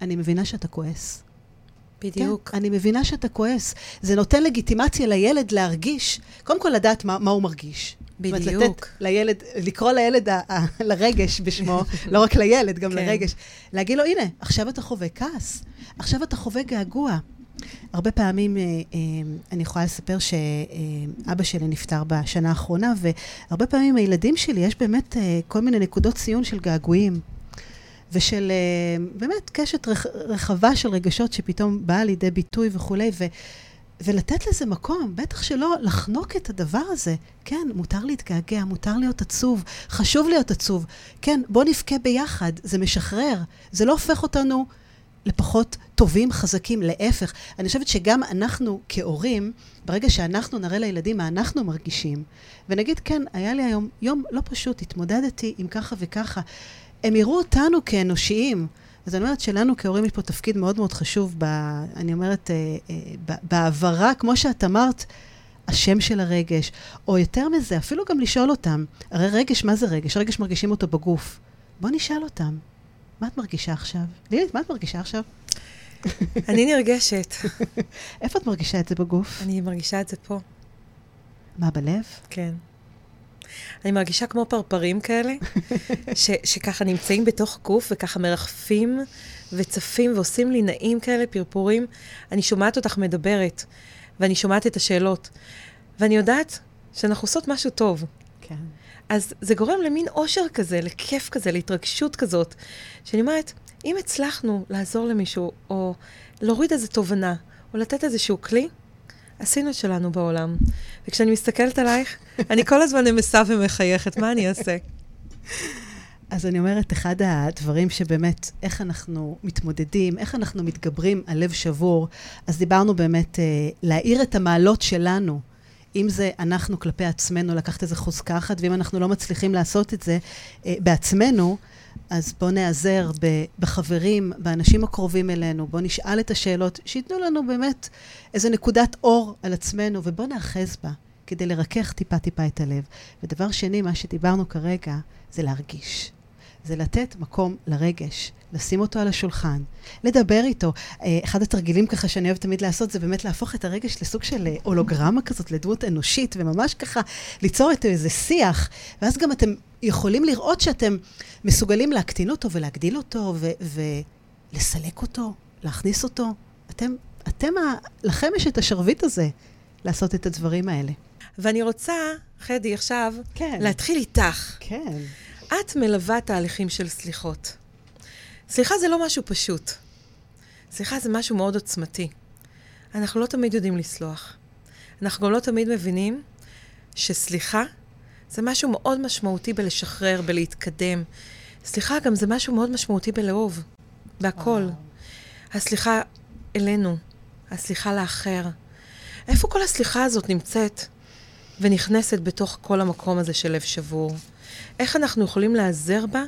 אני מבינה שאתה כועס. בדיוק. כן, אני מבינה שאתה כועס. זה נותן לגיטימציה לילד להרגיש, קודם כל לדעת מה, מה הוא מרגיש. בדיוק. זאת אומרת, לתת לילד, לקרוא לילד ה, ה, לרגש בשמו, לא רק לילד, גם כן. לרגש. להגיד לו, הנה, עכשיו אתה חווה כעס, עכשיו אתה חווה געגוע. הרבה פעמים אה, אה, אני יכולה לספר שאבא שלי נפטר בשנה האחרונה, והרבה פעמים הילדים שלי יש באמת אה, כל מיני נקודות ציון של געגועים. ושל באמת קשת רחבה של רגשות שפתאום באה לידי ביטוי וכולי, ו, ולתת לזה מקום, בטח שלא לחנוק את הדבר הזה. כן, מותר להתגעגע, מותר להיות עצוב, חשוב להיות עצוב. כן, בוא נבכה ביחד, זה משחרר, זה לא הופך אותנו לפחות טובים, חזקים, להפך. אני חושבת שגם אנחנו כהורים, ברגע שאנחנו נראה לילדים מה אנחנו מרגישים, ונגיד, כן, היה לי היום יום לא פשוט, התמודדתי עם ככה וככה, הם יראו אותנו כאנושיים. אז אני אומרת שלנו כהורים יש פה תפקיד מאוד מאוד חשוב, ב, אני אומרת, אה, אה, בהעברה, כמו שאת אמרת, השם של הרגש, או יותר מזה, אפילו גם לשאול אותם, הרי רגש, מה זה רגש? רגש מרגישים אותו בגוף. בוא נשאל אותם, מה את מרגישה עכשיו? לילית, מה את מרגישה עכשיו? אני נרגשת. איפה את מרגישה את זה בגוף? אני מרגישה את זה פה. מה, בלב? כן. אני מרגישה כמו פרפרים כאלה, ש, שככה נמצאים בתוך גוף וככה מרחפים וצפים ועושים לי נעים כאלה, פרפורים. אני שומעת אותך מדברת, ואני שומעת את השאלות, ואני יודעת שאנחנו עושות משהו טוב. כן. אז זה גורם למין אושר כזה, לכיף כזה, להתרגשות כזאת, שאני אומרת, אם הצלחנו לעזור למישהו, או להוריד איזו תובנה, או לתת איזשהו כלי, עשינו את שלנו בעולם. וכשאני מסתכלת עלייך, אני כל הזמן נמסה ומחייכת, מה אני אעשה? אז אני אומרת, אחד הדברים שבאמת, איך אנחנו מתמודדים, איך אנחנו מתגברים על לב שבור, אז דיברנו באמת אה, להאיר את המעלות שלנו. אם זה אנחנו כלפי עצמנו, לקחת איזה חוזקה אחת, ואם אנחנו לא מצליחים לעשות את זה אה, בעצמנו, אז בואו נעזר בחברים, באנשים הקרובים אלינו, בואו נשאל את השאלות, שייתנו לנו באמת איזו נקודת אור על עצמנו, ובואו נאחז בה, כדי לרכך טיפה-טיפה את הלב. ודבר שני, מה שדיברנו כרגע, זה להרגיש. זה לתת מקום לרגש, לשים אותו על השולחן, לדבר איתו. אה, אחד התרגילים ככה שאני אוהבת תמיד לעשות, זה באמת להפוך את הרגש לסוג של אה, הולוגרמה כזאת, לדמות אנושית, וממש ככה ליצור את איזה שיח, ואז גם אתם יכולים לראות שאתם מסוגלים להקטין אותו ולהגדיל אותו ו- ולסלק אותו, להכניס אותו. אתם, אתם, ה- לכם יש את השרביט הזה לעשות את הדברים האלה. ואני רוצה, חדי, עכשיו, כן. להתחיל איתך. כן. את מלווה תהליכים של סליחות. סליחה זה לא משהו פשוט. סליחה זה משהו מאוד עוצמתי. אנחנו לא תמיד יודעים לסלוח. אנחנו גם לא תמיד מבינים שסליחה זה משהו מאוד משמעותי בלשחרר, בלהתקדם. סליחה גם זה משהו מאוד משמעותי בלאהוב, בהכל. הסליחה אלינו, הסליחה לאחר. איפה כל הסליחה הזאת נמצאת ונכנסת בתוך כל המקום הזה של לב שבור? איך אנחנו יכולים להיעזר בה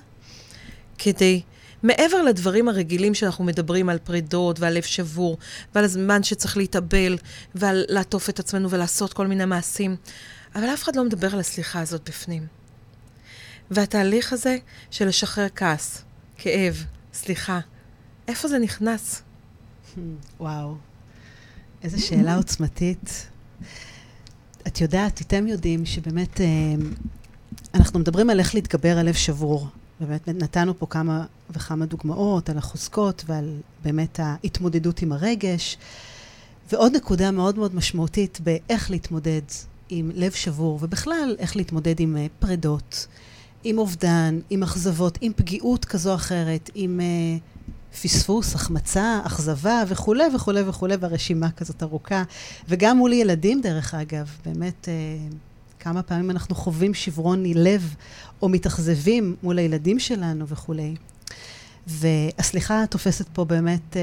כדי, מעבר לדברים הרגילים שאנחנו מדברים על פרידות ועל לב שבור ועל הזמן שצריך להתאבל ועל לעטוף את עצמנו ולעשות כל מיני מעשים, אבל אף אחד לא מדבר על הסליחה הזאת בפנים. והתהליך הזה של לשחרר כעס, כאב, סליחה, איפה זה נכנס? וואו, איזו שאלה עוצמתית. את יודעת, אתם יודעים שבאמת אה, אנחנו מדברים על איך להתגבר על לב שבור. באמת נתנו פה כמה וכמה דוגמאות על החוזקות ועל באמת ההתמודדות עם הרגש. ועוד נקודה מאוד מאוד משמעותית באיך להתמודד עם לב שבור, ובכלל איך להתמודד עם uh, פרדות, עם אובדן, עם אכזבות, עם פגיעות כזו או אחרת, עם uh, פספוס, החמצה, אכזבה וכולי וכולי וכולי, והרשימה כזאת ארוכה. וגם מול ילדים, דרך אגב, באמת, uh, כמה פעמים אנחנו חווים שברון לב או מתאכזבים מול הילדים שלנו וכולי. והסליחה תופסת פה באמת אה,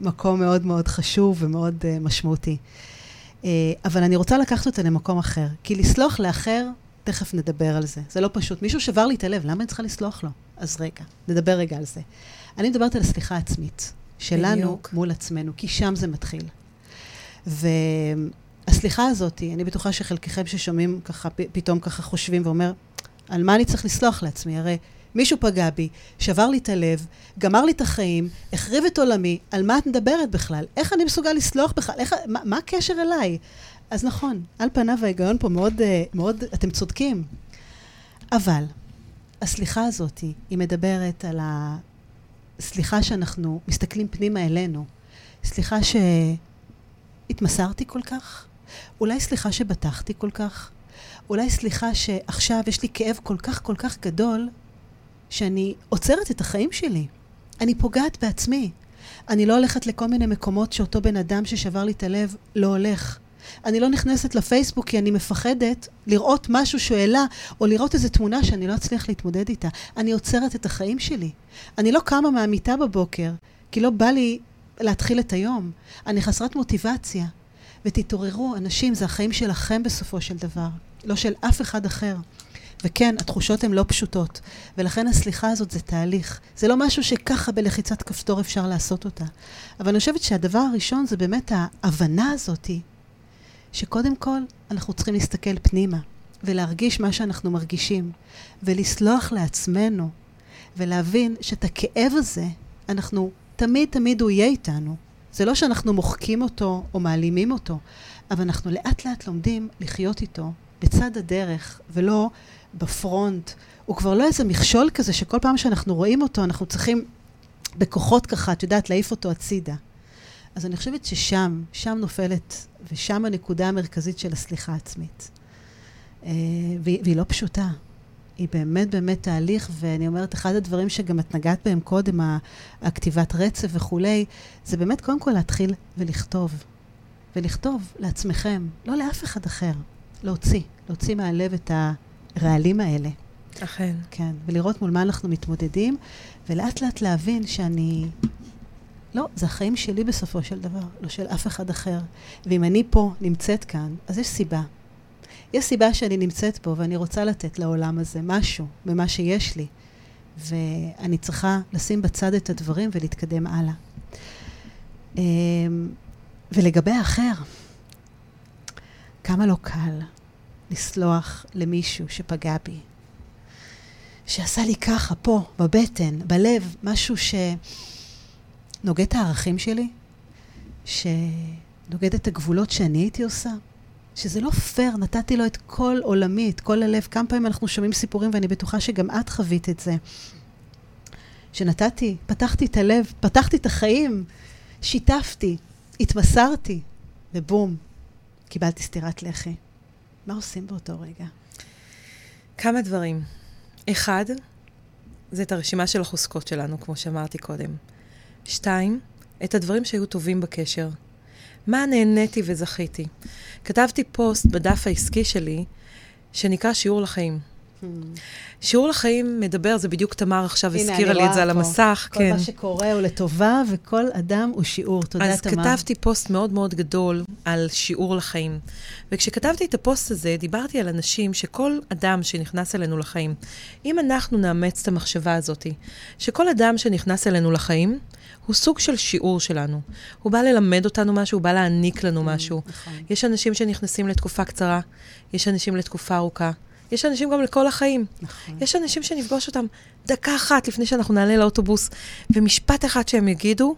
מקום מאוד מאוד חשוב ומאוד אה, משמעותי. אה, אבל אני רוצה לקחת אותה למקום אחר, כי לסלוח לאחר, תכף נדבר על זה. זה לא פשוט. מישהו שבר לי את הלב, למה אני צריכה לסלוח לו? אז רגע, נדבר רגע על זה. אני מדברת על הסליחה העצמית, שלנו בדיוק. מול עצמנו, כי שם זה מתחיל. והסליחה הזאת, אני בטוחה שחלקכם ששומעים ככה, פתאום ככה חושבים ואומר, על מה אני צריך לסלוח לעצמי? הרי מישהו פגע בי, שבר לי את הלב, גמר לי את החיים, החריב את עולמי, על מה את מדברת בכלל? איך אני מסוגל לסלוח בכלל? איך, מה, מה הקשר אליי? אז נכון, על פניו ההיגיון פה מאוד, אה, מאוד, אתם צודקים. אבל הסליחה הזאת, היא מדברת על הסליחה שאנחנו מסתכלים פנימה אלינו. סליחה שהתמסרתי כל כך? אולי סליחה שבטחתי כל כך? אולי סליחה שעכשיו יש לי כאב כל כך כל כך גדול, שאני עוצרת את החיים שלי. אני פוגעת בעצמי. אני לא הולכת לכל מיני מקומות שאותו בן אדם ששבר לי את הלב לא הולך. אני לא נכנסת לפייסבוק כי אני מפחדת לראות משהו שהוא העלה, או לראות איזו תמונה שאני לא אצליח להתמודד איתה. אני עוצרת את החיים שלי. אני לא קמה מהמיטה בבוקר, כי לא בא לי להתחיל את היום. אני חסרת מוטיבציה. ותתעוררו, אנשים, זה החיים שלכם בסופו של דבר, לא של אף אחד אחר. וכן, התחושות הן לא פשוטות, ולכן הסליחה הזאת זה תהליך. זה לא משהו שככה בלחיצת כפתור אפשר לעשות אותה. אבל אני חושבת שהדבר הראשון זה באמת ההבנה הזאתי, שקודם כל אנחנו צריכים להסתכל פנימה, ולהרגיש מה שאנחנו מרגישים, ולסלוח לעצמנו, ולהבין שאת הכאב הזה, אנחנו, תמיד תמיד הוא יהיה איתנו. זה לא שאנחנו מוחקים אותו או מעלימים אותו, אבל אנחנו לאט לאט לומדים לחיות איתו בצד הדרך, ולא בפרונט. הוא כבר לא איזה מכשול כזה שכל פעם שאנחנו רואים אותו, אנחנו צריכים בכוחות ככה, את יודעת, להעיף אותו הצידה. אז אני חושבת ששם, שם נופלת, ושם הנקודה המרכזית של הסליחה העצמית. אה, והיא, לא פשוטה. היא באמת באמת תהליך, ואני אומרת, אחד הדברים שגם את נגעת בהם קודם, הכתיבת רצף וכולי, זה באמת קודם כל להתחיל ולכתוב. ולכתוב לעצמכם, לא לאף אחד אחר. להוציא, להוציא מהלב את הרעלים האלה. אכן. כן, ולראות מול מה אנחנו מתמודדים, ולאט לאט להבין שאני... לא, זה החיים שלי בסופו של דבר, לא של אף אחד אחר. ואם אני פה נמצאת כאן, אז יש סיבה. יש סיבה שאני נמצאת פה ואני רוצה לתת לעולם הזה משהו ממה שיש לי, ואני צריכה לשים בצד את הדברים ולהתקדם הלאה. אמ, ולגבי האחר, כמה לא קל לסלוח למישהו שפגע בי, שעשה לי ככה, פה, בבטן, בלב, משהו שנוגד את הערכים שלי, שנוגד את הגבולות שאני הייתי עושה, שזה לא פייר, נתתי לו את כל עולמי, את כל הלב. כמה פעמים אנחנו שומעים סיפורים, ואני בטוחה שגם את חווית את זה. שנתתי, פתחתי את הלב, פתחתי את החיים, שיתפתי, התמסרתי, ובום, קיבלתי סטירת לחי. מה עושים באותו רגע? כמה דברים. אחד, זה את הרשימה של החוזקות שלנו, כמו שאמרתי קודם. שתיים, את הדברים שהיו טובים בקשר. מה נהניתי וזכיתי. כתבתי פוסט בדף העסקי שלי, שנקרא שיעור לחיים. Hmm. שיעור לחיים מדבר, זה בדיוק תמר עכשיו הזכירה לי את זה על המסך. כל כן. מה שקורה הוא לטובה, וכל אדם הוא שיעור. תודה, אז תמר. אז כתבתי פוסט מאוד מאוד גדול על שיעור לחיים. וכשכתבתי את הפוסט הזה, דיברתי על אנשים שכל אדם שנכנס אלינו לחיים, אם אנחנו נאמץ את המחשבה הזאת, שכל אדם שנכנס אלינו לחיים, הוא סוג של שיעור שלנו. הוא בא ללמד אותנו משהו, הוא בא להעניק לנו mm, משהו. נכון. יש אנשים שנכנסים לתקופה קצרה, יש אנשים לתקופה ארוכה. יש אנשים גם לכל החיים. נכון. יש אנשים שנפגוש אותם דקה אחת לפני שאנחנו נעלה לאוטובוס, ומשפט אחד שהם יגידו,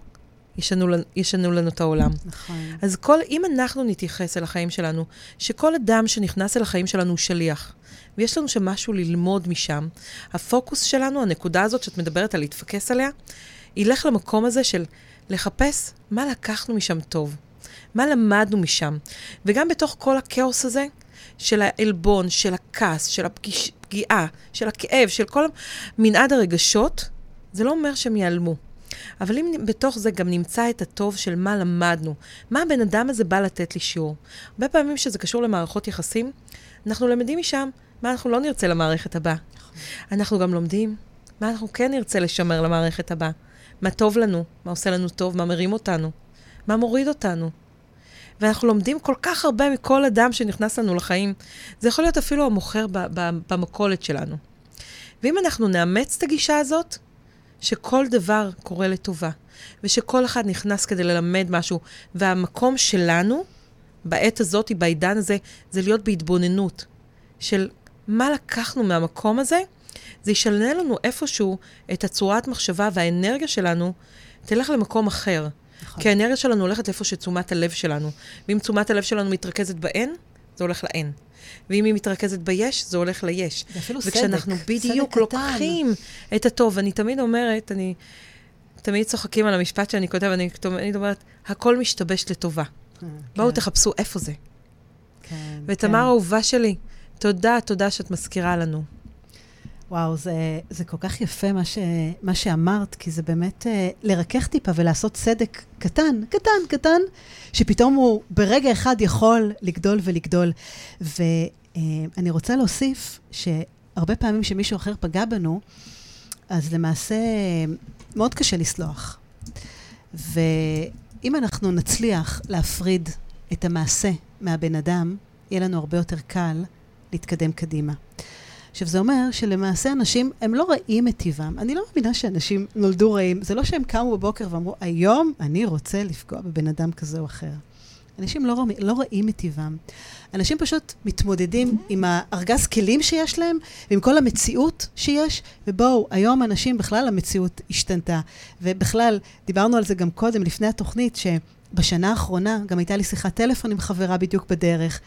ישנו, ישנו לנו את העולם. נכון. אז כל, אם אנחנו נתייחס אל החיים שלנו, שכל אדם שנכנס אל החיים שלנו הוא שליח, ויש לנו שם משהו ללמוד משם, הפוקוס שלנו, הנקודה הזאת שאת מדברת על להתפקס עליה, ילך למקום הזה של לחפש מה לקחנו משם טוב, מה למדנו משם. וגם בתוך כל הכאוס הזה, של העלבון, של הכעס, של הפגיעה, של הכאב, של כל מנעד הרגשות, זה לא אומר שהם ייעלמו. אבל אם בתוך זה גם נמצא את הטוב של מה למדנו, מה הבן אדם הזה בא לתת לי שיעור. הרבה פעמים שזה קשור למערכות יחסים, אנחנו למדים משם מה אנחנו לא נרצה למערכת הבאה. אנחנו גם לומדים מה אנחנו כן נרצה לשמר למערכת הבאה. מה טוב לנו, מה עושה לנו טוב, מה מרים אותנו, מה מוריד אותנו. ואנחנו לומדים כל כך הרבה מכל אדם שנכנס לנו לחיים. זה יכול להיות אפילו המוכר במכולת שלנו. ואם אנחנו נאמץ את הגישה הזאת, שכל דבר קורה לטובה, ושכל אחד נכנס כדי ללמד משהו, והמקום שלנו, בעת הזאת, בעידן הזה, זה להיות בהתבוננות של מה לקחנו מהמקום הזה, זה ישנה לנו איפשהו את הצורת מחשבה והאנרגיה שלנו תלך למקום אחר. נכון. כי האנרגיה שלנו הולכת לאיפה שתשומת הלב שלנו. ואם תשומת הלב שלנו מתרכזת באין, זה הולך לאין. ואם היא מתרכזת ביש, זה הולך ליש. זה אפילו סדק, וכשאנחנו בדיוק לוקחים את הטוב, אני תמיד אומרת, אני... תמיד צוחקים על המשפט שאני כותב, אני, אני אומרת, הכל משתבש לטובה. כן. בואו תחפשו איפה זה. כן, ותמר, כן. אהובה שלי, תודה, תודה שאת מזכירה לנו. וואו, זה, זה כל כך יפה מה, ש, מה שאמרת, כי זה באמת uh, לרכך טיפה ולעשות צדק קטן, קטן, קטן, שפתאום הוא ברגע אחד יכול לגדול ולגדול. ואני uh, רוצה להוסיף שהרבה פעמים שמישהו אחר פגע בנו, אז למעשה מאוד קשה לסלוח. ואם אנחנו נצליח להפריד את המעשה מהבן אדם, יהיה לנו הרבה יותר קל להתקדם קדימה. עכשיו, זה אומר שלמעשה אנשים, הם לא רעים את טיבם. אני לא מאמינה שאנשים נולדו רעים. זה לא שהם קמו בבוקר ואמרו, היום אני רוצה לפגוע בבן אדם כזה או אחר. אנשים לא, רמי, לא רעים את טיבם. אנשים פשוט מתמודדים עם הארגז כלים שיש להם, ועם כל המציאות שיש, ובואו, היום אנשים, בכלל המציאות השתנתה. ובכלל, דיברנו על זה גם קודם, לפני התוכנית, שבשנה האחרונה גם הייתה לי שיחת טלפון עם חברה בדיוק בדרך.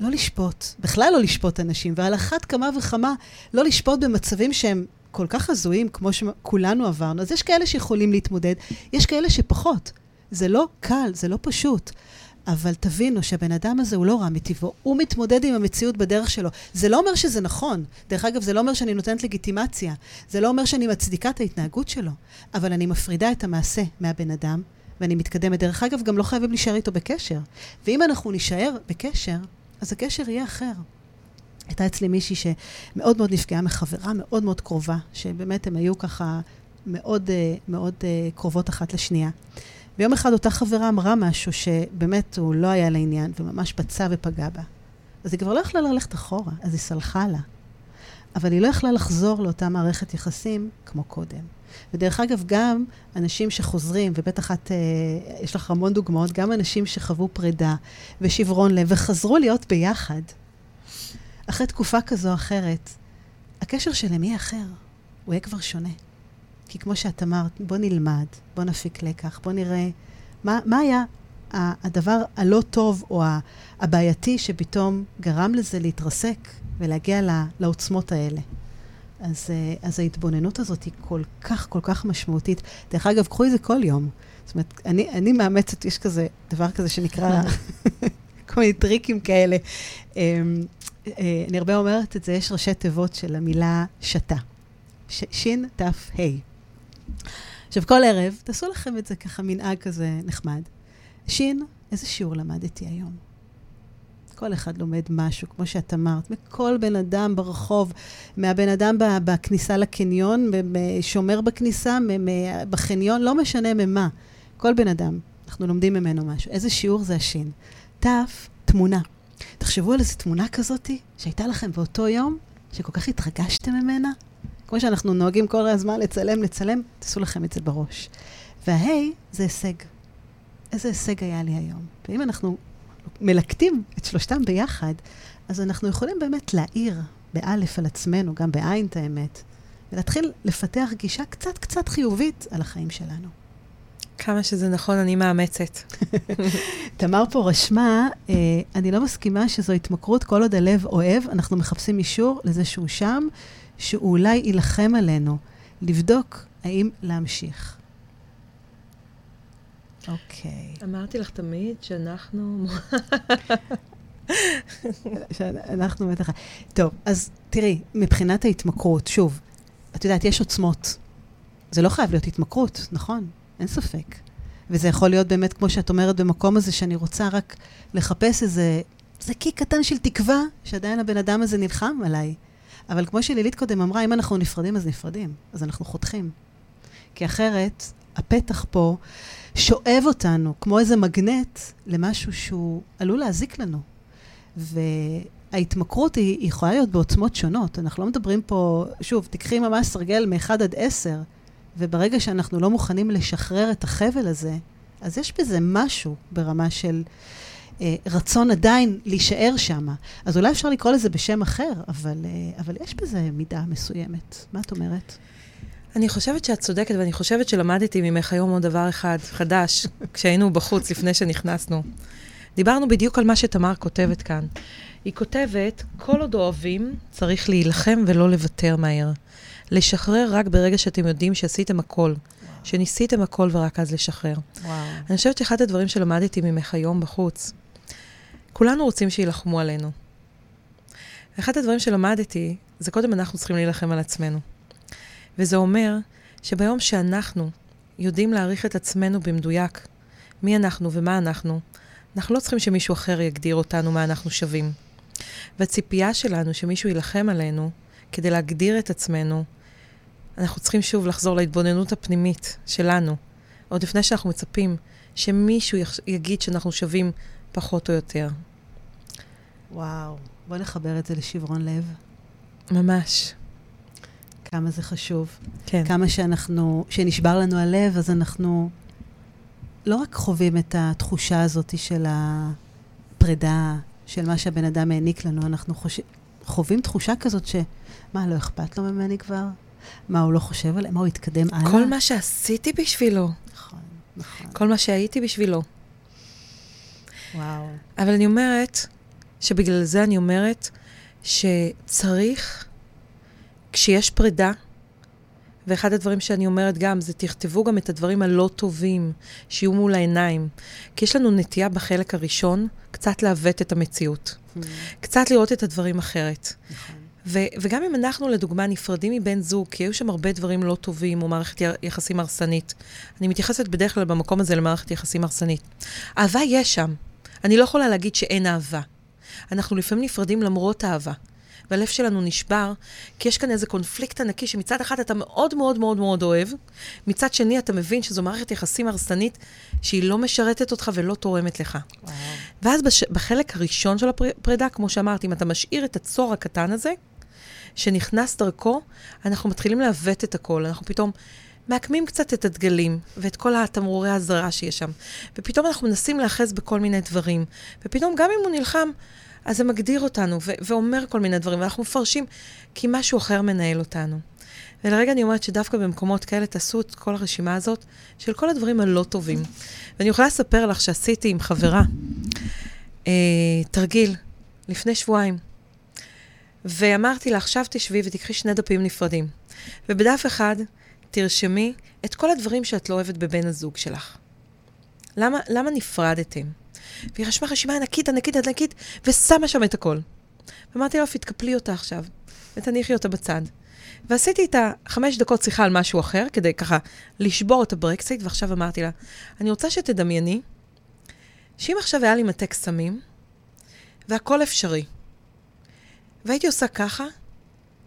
לא לשפוט, בכלל לא לשפוט אנשים, ועל אחת כמה וכמה לא לשפוט במצבים שהם כל כך הזויים, כמו שכולנו עברנו. אז יש כאלה שיכולים להתמודד, יש כאלה שפחות. זה לא קל, זה לא פשוט. אבל תבינו שהבן אדם הזה הוא לא רע מטבעו, הוא מתמודד עם המציאות בדרך שלו. זה לא אומר שזה נכון. דרך אגב, זה לא אומר שאני נותנת לגיטימציה. זה לא אומר שאני מצדיקה את ההתנהגות שלו. אבל אני מפרידה את המעשה מהבן אדם, ואני מתקדמת. דרך אגב, גם לא חייבים להישאר איתו בקשר. ואם אנחנו נישאר בקשר, אז הקשר יהיה אחר. הייתה אצלי מישהי שמאוד מאוד נפגעה מחברה מאוד מאוד קרובה, שבאמת הם היו ככה מאוד אה, מאוד אה, קרובות אחת לשנייה. ויום אחד אותה חברה אמרה משהו שבאמת הוא לא היה לעניין, וממש פצע ופגע בה. אז היא כבר לא יכלה ללכת אחורה, אז היא סלחה לה. אבל היא לא יכלה לחזור לאותה מערכת יחסים כמו קודם. ודרך אגב, גם אנשים שחוזרים, ובטח את, אה, יש לך המון דוגמאות, גם אנשים שחוו פרידה ושברון לב וחזרו להיות ביחד, אחרי תקופה כזו או אחרת, הקשר שלהם יהיה אחר, הוא יהיה כבר שונה. כי כמו שאת אמרת, בוא נלמד, בוא נפיק לקח, בוא נראה מה, מה היה הדבר הלא טוב או הבעייתי שפתאום גרם לזה להתרסק ולהגיע לעוצמות האלה. אז, אה, אז ההתבוננות הזאת היא כל כך, כל כך משמעותית. דרך אגב, קחו את זה כל יום. זאת אומרת, אני, אני מאמצת, יש כזה, דבר כזה שנקרא, כל מיני טריקים כאלה. אמ, אה, אני הרבה אומרת את זה, יש ראשי תיבות של המילה שתה. שין, תף, ה'. עכשיו, כל ערב, תעשו לכם את זה ככה מנהג כזה נחמד. שין, איזה שיעור למדתי היום? כל אחד לומד משהו, כמו שאת אמרת, מכל בן אדם ברחוב, מהבן אדם בכניסה לקניון, שומר בכניסה, בחניון, לא משנה ממה. כל בן אדם, אנחנו לומדים ממנו משהו. איזה שיעור זה השין? ת', תמונה. תחשבו על איזו תמונה כזאתי שהייתה לכם באותו יום, שכל כך התרגשתם ממנה. כמו שאנחנו נוהגים כל הזמן לצלם, לצלם, תעשו לכם את זה בראש. והה' זה הישג. איזה הישג היה לי היום. ואם אנחנו מלקטים את שלושתם ביחד, אז אנחנו יכולים באמת להעיר באלף על עצמנו, גם בעין את האמת, ולהתחיל לפתח גישה קצת קצת חיובית על החיים שלנו. כמה שזה נכון, אני מאמצת. תמר פה רשמה, אה, אני לא מסכימה שזו התמכרות כל עוד הלב אוהב, אנחנו מחפשים אישור לזה שהוא שם, שהוא אולי יילחם עלינו. לבדוק האם להמשיך. אוקיי. אמרתי לך תמיד שאנחנו... שאנחנו בטח... טוב, אז תראי, מבחינת ההתמכרות, שוב, את יודעת, יש עוצמות. זה לא חייב להיות התמכרות, נכון? אין ספק. וזה יכול להיות באמת, כמו שאת אומרת, במקום הזה שאני רוצה רק לחפש איזה... זה קיק קטן של תקווה, שעדיין הבן אדם הזה נלחם עליי. אבל כמו שלילית קודם אמרה, אם אנחנו נפרדים, אז נפרדים. אז אנחנו חותכים. כי אחרת, הפתח פה שואב אותנו, כמו איזה מגנט, למשהו שהוא עלול להזיק לנו. וההתמכרות היא, היא יכולה להיות בעוצמות שונות. אנחנו לא מדברים פה, שוב, תקחי ממש סרגל מ-1 עד 10, וברגע שאנחנו לא מוכנים לשחרר את החבל הזה, אז יש בזה משהו ברמה של אה, רצון עדיין להישאר שם. אז אולי אפשר לקרוא לזה בשם אחר, אבל, אה, אבל יש בזה מידה מסוימת. מה את אומרת? אני חושבת שאת צודקת, ואני חושבת שלמדתי ממך היום עוד דבר אחד חדש, כשהיינו בחוץ לפני שנכנסנו. דיברנו בדיוק על מה שתמר כותבת כאן. היא כותבת, כל עוד אוהבים, צריך להילחם ולא לוותר מהר. לשחרר רק ברגע שאתם יודעים שעשיתם הכל. שניסיתם הכל ורק אז לשחרר. וואו. אני חושבת שאחד הדברים שלמדתי ממך היום בחוץ, כולנו רוצים שיילחמו עלינו. אחד הדברים שלמדתי, זה קודם אנחנו צריכים להילחם על עצמנו. וזה אומר שביום שאנחנו יודעים להעריך את עצמנו במדויק, מי אנחנו ומה אנחנו, אנחנו לא צריכים שמישהו אחר יגדיר אותנו מה אנחנו שווים. והציפייה שלנו שמישהו יילחם עלינו כדי להגדיר את עצמנו, אנחנו צריכים שוב לחזור להתבוננות הפנימית שלנו, עוד לפני שאנחנו מצפים שמישהו יגיד שאנחנו שווים פחות או יותר. וואו, בוא נחבר את זה לשברון לב. ממש. כמה זה חשוב. כן. כמה שאנחנו, שנשבר לנו הלב, אז אנחנו לא רק חווים את התחושה הזאת של הפרידה, של מה שהבן אדם העניק לנו, אנחנו חוש... חווים תחושה כזאת ש... מה, לא אכפת לו ממני כבר? מה, הוא לא חושב עליהם? מה, הוא התקדם הלאה? כל מה שעשיתי בשבילו. נכון, נכון. כל מה שהייתי בשבילו. וואו. אבל אני אומרת, שבגלל זה אני אומרת, שצריך, כשיש פרידה, ואחד הדברים שאני אומרת גם, זה תכתבו גם את הדברים הלא טובים, שיהיו מול העיניים. כי יש לנו נטייה בחלק הראשון קצת לעוות את המציאות. Mm. קצת לראות את הדברים אחרת. נכון. ו- וגם אם אנחנו, לדוגמה, נפרדים מבן זוג, כי היו שם הרבה דברים לא טובים, או מערכת יחסים הרסנית. אני מתייחסת בדרך כלל במקום הזה למערכת יחסים הרסנית. אהבה יש שם. אני לא יכולה להגיד שאין אהבה. אנחנו לפעמים נפרדים למרות אהבה. והלב שלנו נשבר, כי יש כאן איזה קונפליקט ענקי שמצד אחד אתה מאוד מאוד מאוד מאוד אוהב, מצד שני אתה מבין שזו מערכת יחסים הרסנית שהיא לא משרתת אותך ולא תורמת לך. וואו. ואז בש... בחלק הראשון של הפרידה, כמו שאמרתי, אם אתה משאיר את הצור הקטן הזה, שנכנס דרכו, אנחנו מתחילים לעוות את הכל. אנחנו פתאום מעקמים קצת את הדגלים ואת כל התמרורי האזהרה שיש שם. ופתאום אנחנו מנסים להאחז בכל מיני דברים. ופתאום, גם אם הוא נלחם, אז זה מגדיר אותנו ו- ואומר כל מיני דברים, ואנחנו מפרשים כי משהו אחר מנהל אותנו. ולרגע אני אומרת שדווקא במקומות כאלה תעשו את כל הרשימה הזאת של כל הדברים הלא טובים. ואני יכולה לספר לך שעשיתי עם חברה אה, תרגיל לפני שבועיים. ואמרתי לה, עכשיו תשבי ותקחי שני דפים נפרדים. ובדף אחד תרשמי את כל הדברים שאת לא אוהבת בבן הזוג שלך. למה, למה נפרדתם? והיא רשמה רשימה ענקית, ענקית, ענקית, ושמה שם את הכל. ואמרתי לה, תתקפלי אותה עכשיו, ותניחי אותה בצד. ועשיתי איתה חמש דקות שיחה על משהו אחר, כדי ככה לשבור את ה break state, ועכשיו אמרתי לה, אני רוצה שתדמייני שאם עכשיו היה לי מטה קסמים, והכל אפשרי, והייתי עושה ככה,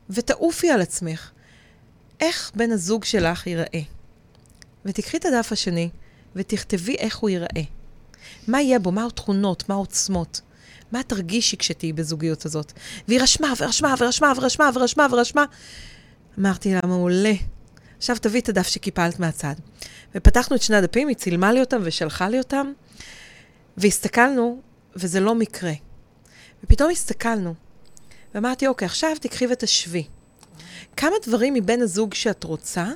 ותעופי על עצמך. איך בן הזוג שלך ייראה? ותקחי את הדף השני, ותכתבי איך הוא ייראה. מה יהיה בו? מה התכונות? מה העוצמות? מה תרגישי כשתהיי בזוגיות הזאת? והיא רשמה, ורשמה, ורשמה, ורשמה, ורשמה, ורשמה. אמרתי לה, מעולה. עכשיו תביאי את הדף שקיפלת מהצד. ופתחנו את שני הדפים, היא צילמה לי אותם ושלחה לי אותם, והסתכלנו, וזה לא מקרה. ופתאום הסתכלנו, ואמרתי, אוקיי, עכשיו תקחי ותשווי. כמה דברים מבן הזוג שאת רוצה,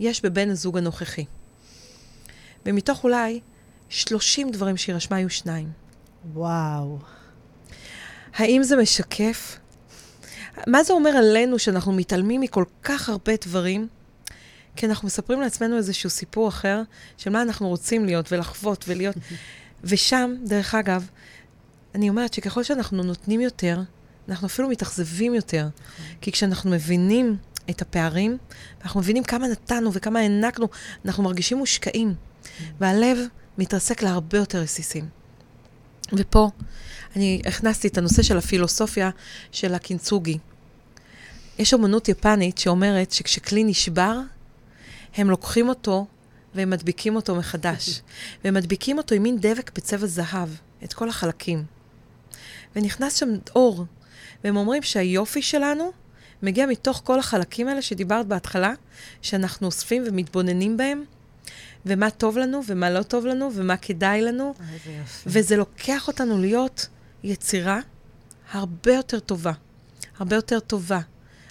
יש בבן הזוג הנוכחי? ומתוך אולי 30 דברים שהיא רשמה היו שניים. וואו. האם זה משקף? מה זה אומר עלינו שאנחנו מתעלמים מכל כך הרבה דברים? כי אנחנו מספרים לעצמנו איזשהו סיפור אחר, של מה אנחנו רוצים להיות ולחוות ולהיות. ושם, דרך אגב, אני אומרת שככל שאנחנו נותנים יותר, אנחנו אפילו מתאכזבים יותר. כי כשאנחנו מבינים את הפערים, אנחנו מבינים כמה נתנו וכמה הענקנו, אנחנו מרגישים מושקעים. והלב מתרסק להרבה יותר רסיסים. ופה אני הכנסתי את הנושא של הפילוסופיה של הקינצוגי. יש אומנות יפנית שאומרת שכשכלי נשבר, הם לוקחים אותו והם מדביקים אותו מחדש. והם מדביקים אותו עם מין דבק בצבע זהב, את כל החלקים. ונכנס שם אור. והם אומרים שהיופי שלנו מגיע מתוך כל החלקים האלה שדיברת בהתחלה, שאנחנו אוספים ומתבוננים בהם, ומה טוב לנו ומה לא טוב לנו ומה כדאי לנו. וזה לוקח אותנו להיות יצירה הרבה יותר טובה, הרבה יותר טובה,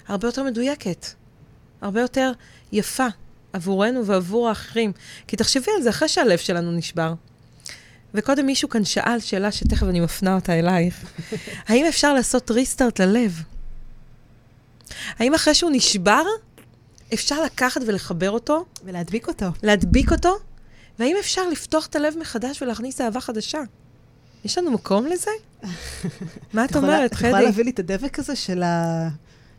הרבה יותר מדויקת, הרבה יותר יפה עבורנו ועבור האחרים. כי תחשבי על זה אחרי שהלב שלנו נשבר. וקודם מישהו כאן שאל שאלה שתכף אני מפנה אותה אלייך. האם אפשר לעשות ריסטארט ללב? האם אחרי שהוא נשבר, אפשר לקחת ולחבר אותו? ולהדביק אותו. להדביק אותו? והאם אפשר לפתוח את הלב מחדש ולהכניס אהבה חדשה? יש לנו מקום לזה? מה את אומרת, חדי? את יכולה להביא לי את הדבק הזה של ה...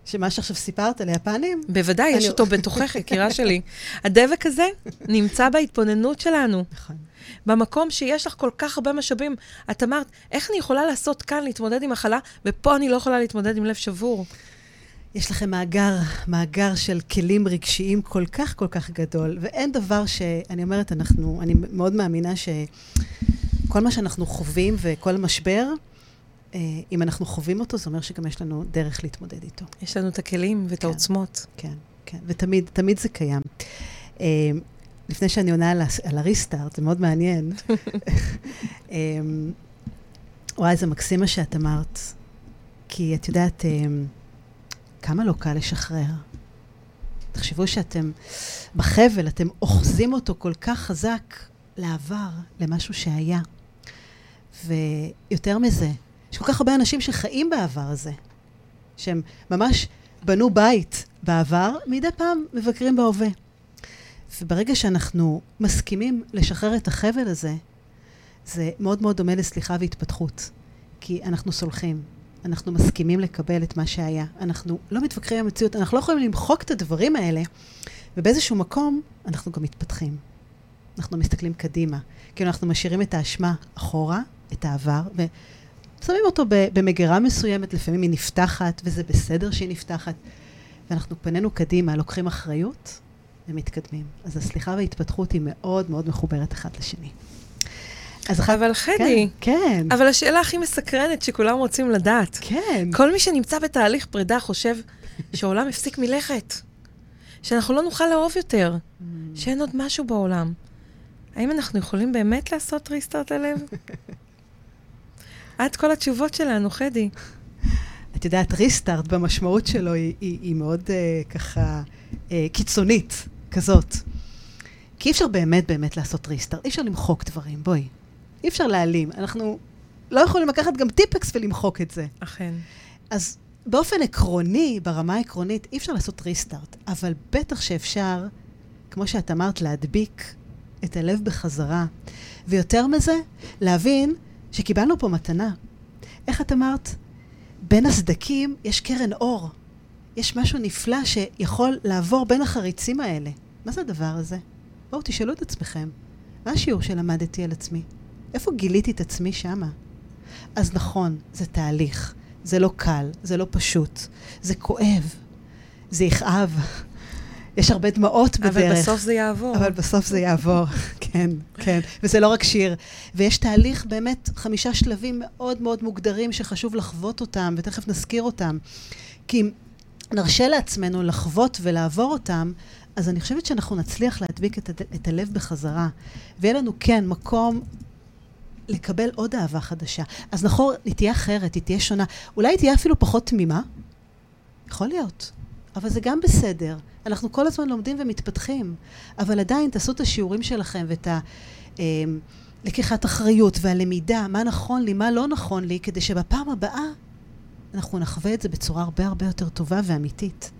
שמה שעכשיו סיפרת על היפנים? בוודאי, יש אותו בתוכך, יקירה שלי. הדבק הזה נמצא בהתבוננות שלנו. נכון. במקום שיש לך כל כך הרבה משאבים. את אמרת, איך אני יכולה לעשות כאן, להתמודד עם מחלה, ופה אני לא יכולה להתמודד עם לב שבור? יש לכם מאגר, מאגר של כלים רגשיים כל כך כל כך גדול, ואין דבר שאני אומרת, אנחנו, אני מאוד מאמינה שכל מה שאנחנו חווים וכל משבר, אה, אם אנחנו חווים אותו, זה אומר שגם יש לנו דרך להתמודד איתו. יש לנו את הכלים ואת כן, העוצמות. כן, כן, ותמיד, תמיד זה קיים. אה, לפני שאני עונה על, על הריסטארט, זה מאוד מעניין. אה, וואי, זה מקסים מה שאת אמרת. כי את יודעת, כמה לא קל לשחרר. תחשבו שאתם בחבל, אתם אוחזים אותו כל כך חזק לעבר, למשהו שהיה. ויותר מזה, יש כל כך הרבה אנשים שחיים בעבר הזה, שהם ממש בנו בית בעבר, מדי פעם מבקרים בהווה. וברגע שאנחנו מסכימים לשחרר את החבל הזה, זה מאוד מאוד דומה לסליחה והתפתחות. כי אנחנו סולחים, אנחנו מסכימים לקבל את מה שהיה. אנחנו לא מתווכחים עם המציאות, אנחנו לא יכולים למחוק את הדברים האלה, ובאיזשהו מקום אנחנו גם מתפתחים. אנחנו מסתכלים קדימה. כאילו אנחנו משאירים את האשמה אחורה, את העבר, ושמים אותו במגירה מסוימת, לפעמים היא נפתחת, וזה בסדר שהיא נפתחת. ואנחנו פנינו קדימה, לוקחים אחריות ומתקדמים. אז הסליחה וההתפתחות היא מאוד מאוד מחוברת אחת לשני. אז אחת... אבל חדי, כן, כן. אבל השאלה הכי מסקרנת שכולם רוצים לדעת. כן. כל מי שנמצא בתהליך פרידה חושב שהעולם הפסיק מלכת, שאנחנו לא נוכל לאהוב יותר, mm. שאין עוד משהו בעולם. האם אנחנו יכולים באמת לעשות ריסטארט ללב? עד כל התשובות שלנו, חדי. את יודעת, ריסטארט במשמעות שלו היא, היא, היא מאוד uh, ככה uh, קיצונית, כזאת. כי אי אפשר באמת באמת לעשות ריסטארט, אי אפשר למחוק דברים, בואי. אי אפשר להעלים. אנחנו לא יכולים לקחת גם טיפקס ולמחוק את זה. אכן. אז באופן עקרוני, ברמה העקרונית, אי אפשר לעשות ריסטארט, אבל בטח שאפשר, כמו שאת אמרת, להדביק את הלב בחזרה. ויותר מזה, להבין שקיבלנו פה מתנה. איך את אמרת? בין הסדקים יש קרן אור. יש משהו נפלא שיכול לעבור בין החריצים האלה. מה זה הדבר הזה? בואו תשאלו את עצמכם, מה השיעור שלמדתי על עצמי? איפה גיליתי את עצמי שמה? אז נכון, זה תהליך. זה לא קל, זה לא פשוט, זה כואב, זה יכאב. יש הרבה דמעות בדרך. אבל בסוף זה יעבור. אבל בסוף זה יעבור, כן, כן. וזה לא רק שיר. ויש תהליך, באמת, חמישה שלבים מאוד מאוד מוגדרים שחשוב לחוות אותם, ותכף נזכיר אותם. כי אם נרשה לעצמנו לחוות ולעבור אותם, אז אני חושבת שאנחנו נצליח להדביק את, את הלב בחזרה. ויהיה לנו, כן, מקום לקבל עוד אהבה חדשה. אז נכון, היא תהיה אחרת, היא תהיה שונה. אולי היא תהיה אפילו פחות תמימה? יכול להיות. אבל זה גם בסדר. אנחנו כל הזמן לומדים ומתפתחים, אבל עדיין תעשו את השיעורים שלכם ואת ה... אה, לקיחת אחריות והלמידה, מה נכון לי, מה לא נכון לי, כדי שבפעם הבאה אנחנו נחווה את זה בצורה הרבה הרבה יותר טובה ואמיתית.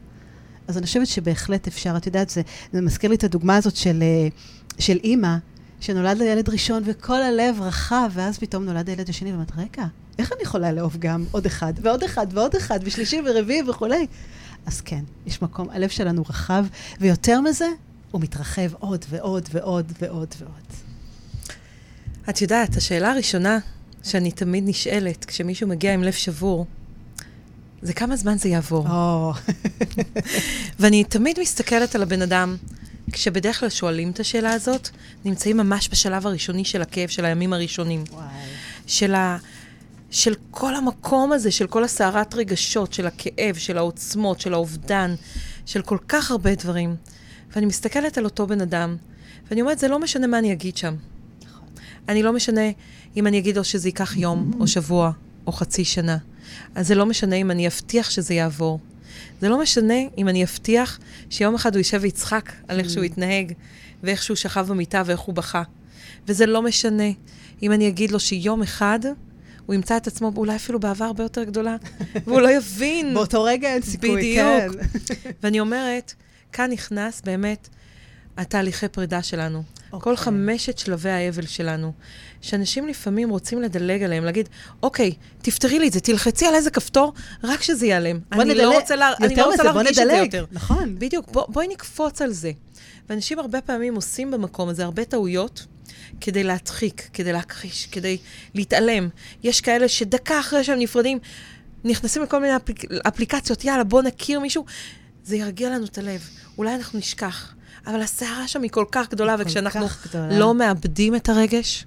אז אני חושבת שבהחלט אפשר, את יודעת, זה, זה מזכיר לי את הדוגמה הזאת של, אה, של אימא, שנולד לה ילד ראשון וכל הלב רחב, ואז פתאום נולד הילד השני, ואומרת, רגע, איך אני יכולה לאהוב גם עוד אחד, ועוד אחד, ועוד אחד, ושלישי ורביעי וכולי? אז כן, יש מקום, הלב שלנו רחב, ויותר מזה, הוא מתרחב עוד ועוד ועוד ועוד ועוד. את יודעת, השאלה הראשונה שאני תמיד נשאלת כשמישהו מגיע עם לב שבור, זה כמה זמן זה יעבור. Oh. ואני תמיד מסתכלת על הבן אדם, כשבדרך כלל שואלים את השאלה הזאת, נמצאים ממש בשלב הראשוני של הכאב, של הימים הראשונים. וואי. של, ה, של כל המקום הזה, של כל הסערת רגשות, של הכאב, של העוצמות, של האובדן, של כל כך הרבה דברים. ואני מסתכלת על אותו בן אדם, ואני אומרת, זה לא משנה מה אני אגיד שם. נכון. אני לא משנה אם אני אגיד לו שזה ייקח יום, או שבוע, או חצי שנה. אז זה לא משנה אם אני אבטיח שזה יעבור. זה לא משנה אם אני אבטיח שיום אחד הוא יישב ויצחק על איך שהוא התנהג, ואיך שהוא שכב במיטה ואיך הוא בכה. וזה לא משנה אם אני אגיד לו שיום אחד הוא ימצא את עצמו אולי אפילו באהבה הרבה יותר גדולה, והוא לא יבין. באותו רגע אין סיכוי, בדיוק. כן. ואני אומרת, כאן נכנס באמת התהליכי פרידה שלנו. Okay. כל אוקיי. חמשת שלבי האבל שלנו, שאנשים לפעמים רוצים לדלג עליהם, להגיד, אוקיי, תפתרי לי את זה, תלחצי על איזה כפתור, רק שזה ייעלם. בוא אני נדלג. לא רוצה, לה, אני לא רוצה להרגיש את זה. יותר. נכון. בדיוק, בוא, בואי נקפוץ על זה. ואנשים הרבה פעמים עושים במקום הזה הרבה טעויות כדי להדחיק, כדי להכחיש, כדי להתעלם. יש כאלה שדקה אחרי שהם נפרדים, נכנסים לכל מיני אפליק... אפליקציות, יאללה, בוא נכיר מישהו. זה ירגיע לנו את הלב. אולי אנחנו נשכח. אבל הסערה שם היא כל כך גדולה, וכשאנחנו גדולה. לא מאבדים את הרגש,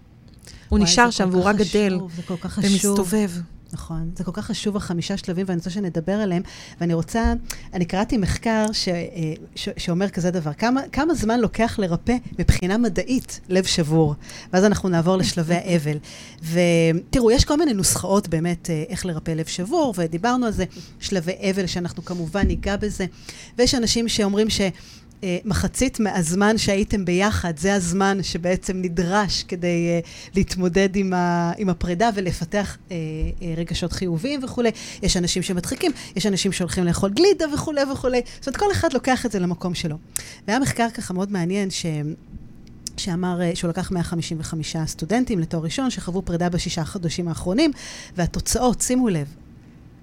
הוא וואי, נשאר שם והוא רק גדל חשוב, זה כל כך חשוב. ומסתובב. נכון. זה כל כך חשוב, החמישה שלבים, ואני רוצה שנדבר עליהם. ואני רוצה, אני קראתי מחקר ש, אה, ש, שאומר כזה דבר, כמה, כמה זמן לוקח לרפא מבחינה מדעית לב שבור? ואז אנחנו נעבור לשלבי האבל. ותראו, יש כל מיני נוסחאות באמת אה, איך לרפא לב שבור, ודיברנו על זה, שלבי אבל, שאנחנו כמובן ניגע בזה. ויש אנשים שאומרים ש... אה, מחצית מהזמן שהייתם ביחד, זה הזמן שבעצם נדרש כדי uh, להתמודד עם, ה, עם הפרידה ולפתח uh, רגשות חיוביים וכולי. יש אנשים שמדחיקים, יש אנשים שהולכים לאכול גלידה וכולי וכולי. זאת אומרת, כל אחד לוקח את זה למקום שלו. והיה מחקר ככה מאוד מעניין ש... שאמר אה, שהוא לקח 155 סטודנטים לתואר ראשון שחוו פרידה בשישה חודשים האחרונים, והתוצאות, שימו לב,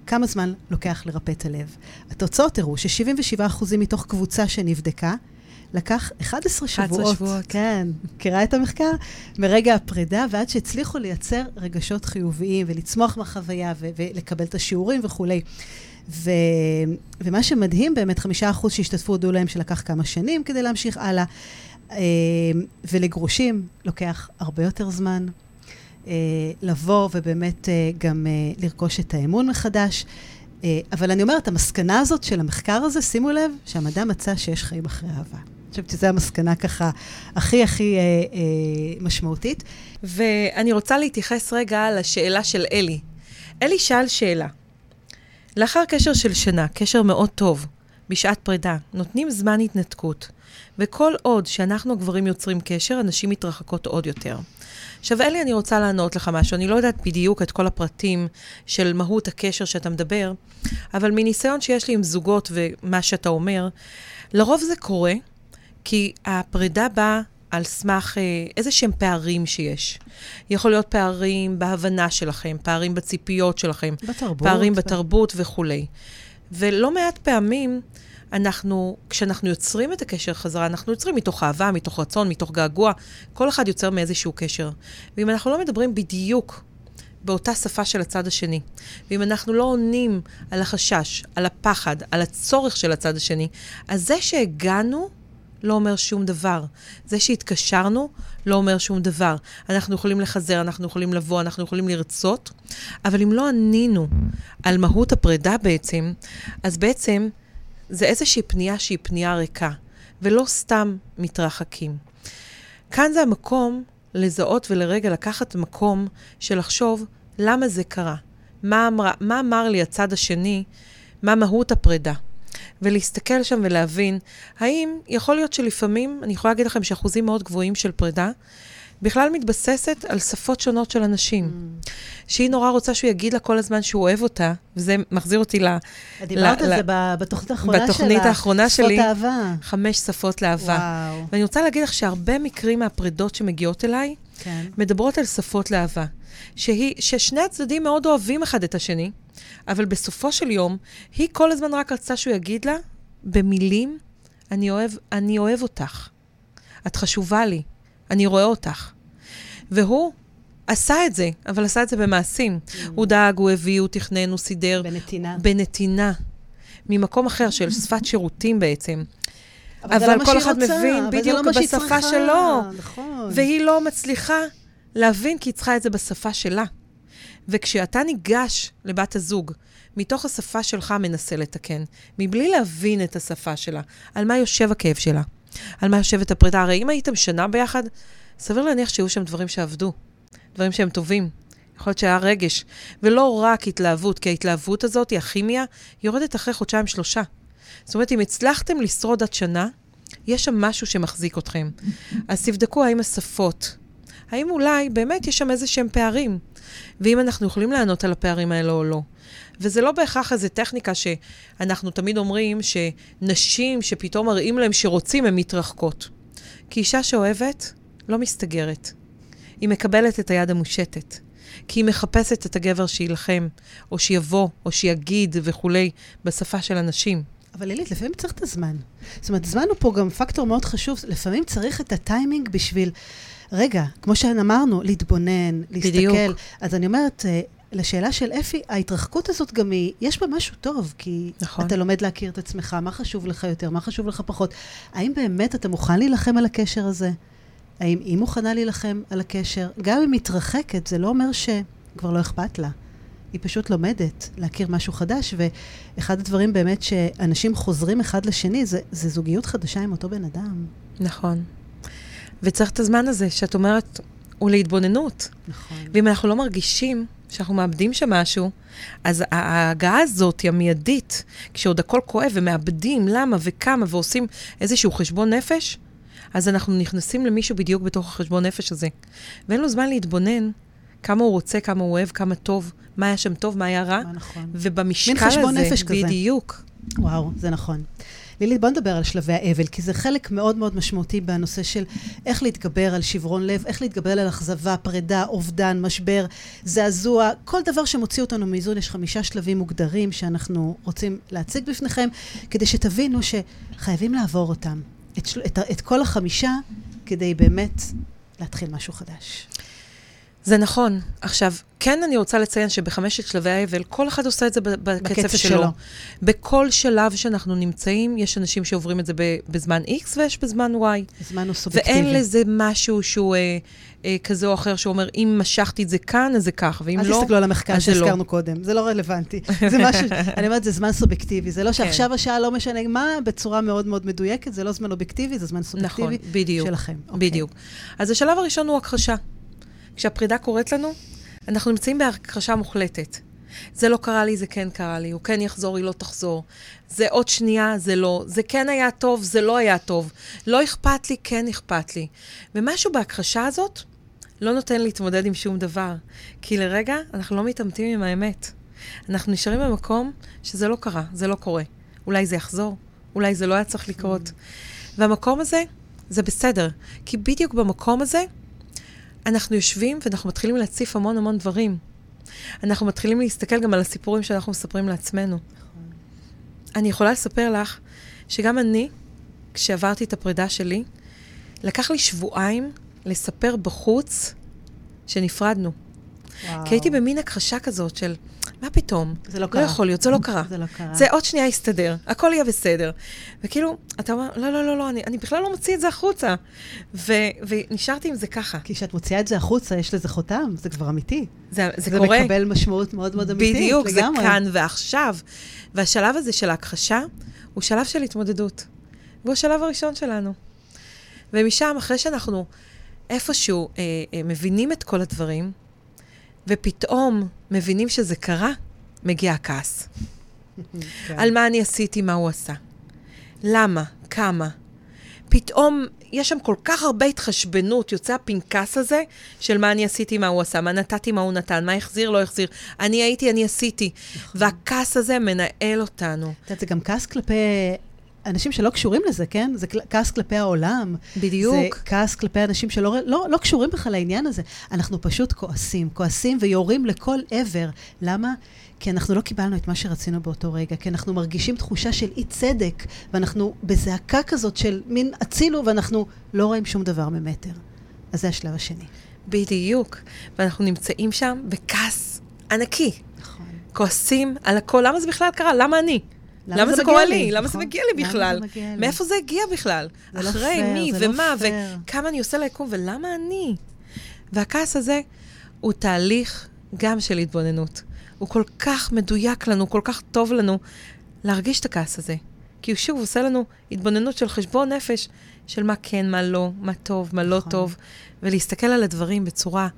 כמה זמן לוקח לרפא את הלב. התוצאות הראו ש-77% מתוך קבוצה שנבדקה, לקח 11 שבועות. שבועות. כן, מכירה את המחקר? מרגע הפרידה ועד שהצליחו לייצר רגשות חיוביים ולצמוח מהחוויה ו- ולקבל את השיעורים וכולי. ו- ומה שמדהים באמת, חמישה אחוז שהשתתפו הודו להם שלקח כמה שנים כדי להמשיך הלאה. אה, ולגרושים לוקח הרבה יותר זמן. אה, לבוא ובאמת אה, גם אה, לרכוש את האמון מחדש. אבל אני אומרת, המסקנה הזאת של המחקר הזה, שימו לב שהמדע מצא שיש חיים אחרי אהבה. אני חושבת שזו המסקנה ככה הכי הכי אה, אה, משמעותית. ואני רוצה להתייחס רגע לשאלה של אלי. אלי שאל שאלה. לאחר קשר של שנה, קשר מאוד טוב, בשעת פרידה, נותנים זמן התנתקות, וכל עוד שאנחנו הגברים יוצרים קשר, הנשים מתרחקות עוד יותר. עכשיו, אלי, אני רוצה לענות לך משהו. אני לא יודעת בדיוק את כל הפרטים של מהות הקשר שאתה מדבר, אבל מניסיון שיש לי עם זוגות ומה שאתה אומר, לרוב זה קורה כי הפרידה באה על סמך אה, איזה שהם פערים שיש. יכול להיות פערים בהבנה שלכם, פערים בציפיות שלכם, בתרבות. פערים בתרבות וכולי. ולא מעט פעמים, אנחנו, כשאנחנו יוצרים את הקשר חזרה, אנחנו יוצרים מתוך אהבה, מתוך רצון, מתוך געגוע, כל אחד יוצר מאיזשהו קשר. ואם אנחנו לא מדברים בדיוק באותה שפה של הצד השני, ואם אנחנו לא עונים על החשש, על הפחד, על הצורך של הצד השני, אז זה שהגענו לא אומר שום דבר. זה שהתקשרנו לא אומר שום דבר. אנחנו יכולים לחזר, אנחנו יכולים לבוא, אנחנו יכולים לרצות, אבל אם לא ענינו על מהות הפרידה בעצם, אז בעצם זה איזושהי פנייה שהיא פנייה ריקה, ולא סתם מתרחקים. כאן זה המקום לזהות ולרגע לקחת מקום של לחשוב למה זה קרה. מה, אמר, מה אמר לי הצד השני, מה מהות הפרידה. ולהסתכל שם ולהבין, האם יכול להיות שלפעמים, אני יכולה להגיד לכם שאחוזים מאוד גבוהים של פרידה, בכלל מתבססת על שפות שונות של אנשים. Mm. שהיא נורא רוצה שהוא יגיד לה כל הזמן שהוא אוהב אותה, וזה מחזיר אותי ל... דיברת על זה בתוכנית האחרונה שלך. בתוכנית האחרונה שלי. שפות אהבה. חמש שפות לאהבה. וואו. ואני רוצה להגיד לך שהרבה מקרים מהפרידות שמגיעות אליי, כן. מדברות על שפות לאהבה. שהיא, ששני הצדדים מאוד אוהבים אחד את השני, אבל בסופו של יום, היא כל הזמן רק רצתה שהוא יגיד לה, במילים, אני אוהב, אני אוהב אותך. את חשובה לי. אני רואה אותך. והוא עשה את זה, אבל עשה את זה במעשים. Mm. הוא דאג, הוא הביא, הוא תכנן, הוא סידר. בנתינה. בנתינה. ממקום אחר של שפת שירותים בעצם. אבל, אבל לא כל אחד רוצה, מבין בדיוק לא בשפה שלו. נכון. והיא לא מצליחה להבין כי היא צריכה את זה בשפה שלה. וכשאתה ניגש לבת הזוג, מתוך השפה שלך מנסה לתקן, מבלי להבין את השפה שלה, על מה יושב הכאב שלה, על מה יושבת הפרידה. הרי אם הייתם שנה ביחד, סביר להניח שהיו שם דברים שעבדו, דברים שהם טובים. יכול להיות שהיה רגש, ולא רק התלהבות, כי ההתלהבות הזאת, הכימיה, יורדת אחרי חודשיים-שלושה. זאת אומרת, אם הצלחתם לשרוד עד שנה, יש שם משהו שמחזיק אתכם. אז תבדקו האם השפות, האם אולי באמת יש שם איזה שהם פערים, ואם אנחנו יכולים לענות על הפערים האלה או לא. וזה לא בהכרח איזו טכניקה שאנחנו תמיד אומרים שנשים שפתאום מראים להם שרוצים, הן מתרחקות. כי אישה שאוהבת לא מסתגרת. היא מקבלת את היד המושטת. כי היא מחפשת את הגבר שיילחם, או שיבוא, או שיגיד וכולי, בשפה של אנשים. אבל לילית, לפעמים צריך את הזמן. זאת אומרת, זמן הוא פה גם פקטור מאוד חשוב. לפעמים צריך את הטיימינג בשביל, רגע, כמו שאמרנו, להתבונן, להסתכל. בדיוק. אז אני אומרת, אה, לשאלה של אפי, ההתרחקות הזאת גם היא, יש בה משהו טוב, כי נכון. אתה לומד להכיר את עצמך, מה חשוב לך יותר, מה חשוב לך פחות. האם באמת אתה מוכן להילחם על הקשר הזה? האם היא מוכנה להילחם על הקשר? גם אם היא מתרחקת, זה לא אומר שכבר לא אכפת לה. היא פשוט לומדת להכיר משהו חדש, ואחד הדברים באמת שאנשים חוזרים אחד לשני, זה, זה זוגיות חדשה עם אותו בן אדם. נכון. וצריך את הזמן הזה, שאת אומרת, הוא להתבוננות. נכון. ואם אנחנו לא מרגישים שאנחנו מאבדים שם משהו, אז ההגעה הזאת היא המיידית, כשעוד הכל כואב ומאבדים למה וכמה ועושים איזשהו חשבון נפש, אז אנחנו נכנסים למישהו בדיוק בתוך החשבון נפש הזה. ואין לו זמן להתבונן כמה הוא רוצה, כמה הוא אוהב, כמה טוב, מה היה שם טוב, מה היה רע. מה נכון. ובמשקל הזה. בדיוק. וואו, זה נכון. לילי, בוא נדבר על שלבי האבל, כי זה חלק מאוד מאוד משמעותי בנושא של איך להתגבר על שברון לב, איך להתגבר על אכזבה, פרידה, אובדן, משבר, זעזוע, כל דבר שמוציא אותנו מאיזון. יש חמישה שלבים מוגדרים שאנחנו רוצים להציג בפניכם, כדי שתבינו שחייבים לעבור אותם. את, את, את כל החמישה, כדי באמת להתחיל משהו חדש. זה נכון. עכשיו, כן אני רוצה לציין שבחמשת שלבי האבל, כל אחד עושה את זה בקצב, בקצב שלו. שלו. בכל שלב שאנחנו נמצאים, יש אנשים שעוברים את זה בזמן X ויש בזמן Y. זמן הוא סובייקטיבי. ואין לזה משהו שהוא אה, אה, כזה או אחר שאומר, אם משכתי את זה כאן, אז זה כך, ואם לא, אז לא... אל תסתכלו על המחקר שהזכרנו לא. קודם, זה לא רלוונטי. זה משהו, אני אומרת, זה זמן סובייקטיבי. זה לא כן. שעכשיו כן. השעה לא משנה מה, בצורה מאוד מאוד מדויקת, זה לא זמן אובייקטיבי, זה זמן סובייקטיבי נכון, בדיוק, שלכם. אוקיי. בדיוק. אז השלב הראשון הוא הכחשה. כשהפרידה קורית לנו, אנחנו נמצאים בהכחשה מוחלטת. זה לא קרה לי, זה כן קרה לי, הוא כן יחזור, היא לא תחזור. זה עוד שנייה, זה לא. זה כן היה טוב, זה לא היה טוב. לא אכפת לי, כן אכפת לי. ומשהו בהכחשה הזאת לא נותן להתמודד עם שום דבר. כי לרגע אנחנו לא מתעמתים עם האמת. אנחנו נשארים במקום שזה לא קרה, זה לא קורה. אולי זה יחזור, אולי זה לא היה צריך לקרות. והמקום הזה, זה בסדר. כי בדיוק במקום הזה, אנחנו יושבים ואנחנו מתחילים להציף המון המון דברים. אנחנו מתחילים להסתכל גם על הסיפורים שאנחנו מספרים לעצמנו. אני יכולה לספר לך שגם אני, כשעברתי את הפרידה שלי, לקח לי שבועיים לספר בחוץ שנפרדנו. וואו. כי הייתי במין הכחשה כזאת של, מה פתאום? זה לא קרה. לא יכול להיות, זה לא קרה. זה לא קרה. זה עוד שנייה יסתדר, הכל יהיה בסדר. וכאילו, אתה אומר, לא, לא, לא, לא, אני, אני בכלל לא מוציא את זה החוצה. ו, ונשארתי עם זה ככה. כי כשאת מוציאה את זה החוצה, יש לזה חותם, זה כבר אמיתי. זה, זה, זה קורה. זה מקבל משמעות מאוד מאוד אמיתית, בדיוק, לגמרי. זה כאן ועכשיו. והשלב הזה של ההכחשה, הוא שלב של התמודדות. והוא השלב הראשון שלנו. ומשם, אחרי שאנחנו איפשהו אה, אה, מבינים את כל הדברים, ופתאום מבינים שזה קרה, מגיע הכעס. כן. על מה אני עשיתי, מה הוא עשה. למה? כמה? פתאום יש שם כל כך הרבה התחשבנות, יוצא הפנקס הזה של מה אני עשיתי, מה הוא עשה, מה נתתי, מה הוא נתן, מה החזיר, לא החזיר. אני הייתי, אני עשיתי. נכון. והכעס הזה מנהל אותנו. את יודעת, זה גם כעס כלפי אנשים שלא קשורים לזה, כן? זה כעס כלפי העולם. בדיוק. זה כעס כלפי אנשים שלא לא, לא קשורים בכלל לעניין הזה. אנחנו פשוט כועסים, כועסים ויורים לכל עבר. למה? כי אנחנו לא קיבלנו את מה שרצינו באותו רגע, כי אנחנו מרגישים תחושה של אי צדק, ואנחנו בזעקה כזאת של מין הצילו, ואנחנו לא רואים שום דבר ממטר. אז זה השלב השני. בדיוק. ואנחנו נמצאים שם בכעס ענקי. נכון. כועסים על הכל. למה זה בכלל קרה? למה אני? למה, למה זה, זה קורה לי? לי? למה נכון? זה מגיע לי בכלל? מאיפה זה הגיע בכלל? זה לא אחרי לא מי זה ומה, לא וכמה אני עושה ליקום, ולמה אני? והכעס הזה הוא תהליך גם של התבוננות. הוא כל כך מדויק לנו, כל כך טוב לנו להרגיש את הכעס הזה. כי הוא שוב עושה לנו התבוננות של חשבון נפש, של מה כן, מה לא, מה טוב, מה לא נכון. טוב, ולהסתכל על הדברים בצורה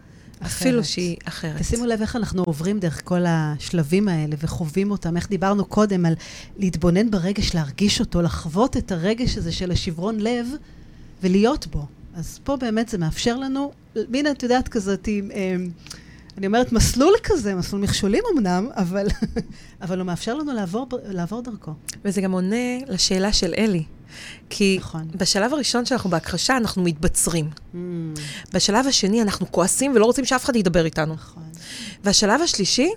אחרת. אפילו שהיא אחרת. תשימו לב איך אנחנו עוברים דרך כל השלבים האלה וחווים אותם, איך דיברנו קודם על להתבונן ברגש, להרגיש אותו, לחוות את הרגש הזה של השברון לב ולהיות בו. אז פה באמת זה מאפשר לנו, מין, את יודעת, כזאת עם... אמ, אני אומרת, מסלול כזה, מסלול מכשולים אמנם, אבל, אבל הוא מאפשר לנו לעבור, לעבור דרכו. וזה גם עונה לשאלה של אלי. כי נכון. בשלב הראשון שאנחנו בהכחשה, אנחנו מתבצרים. Mm. בשלב השני, אנחנו כועסים ולא רוצים שאף אחד ידבר איתנו. נכון. והשלב השלישי,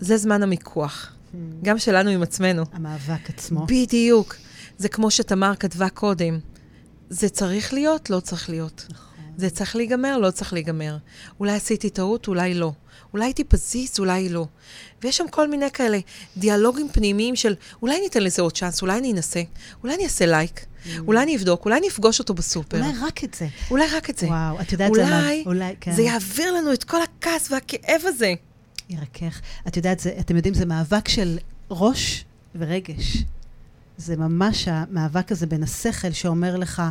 זה זמן המיקוח. Mm. גם שלנו עם עצמנו. המאבק עצמו. בדיוק. זה כמו שתמר כתבה קודם. זה צריך להיות, לא צריך להיות. נכון. זה צריך להיגמר, לא צריך להיגמר. אולי עשיתי טעות, אולי לא. אולי הייתי פזיז, אולי לא. ויש שם כל מיני כאלה דיאלוגים פנימיים של אולי ניתן לזה עוד צ'אנס, אולי אני אנסה, אולי אני אעשה לייק, mm. אולי אני אבדוק, אולי אני אפגוש אותו בסופר. אולי רק את זה. אולי רק את זה. וואו, את יודעת, אולי זה מה... אולי, כן. זה יעביר לנו את כל הכעס והכאב הזה. ירקך. את יודעת, זה, אתם יודעים, זה מאבק של ראש ורגש. זה ממש המאבק הזה בין השכל שאומר לך,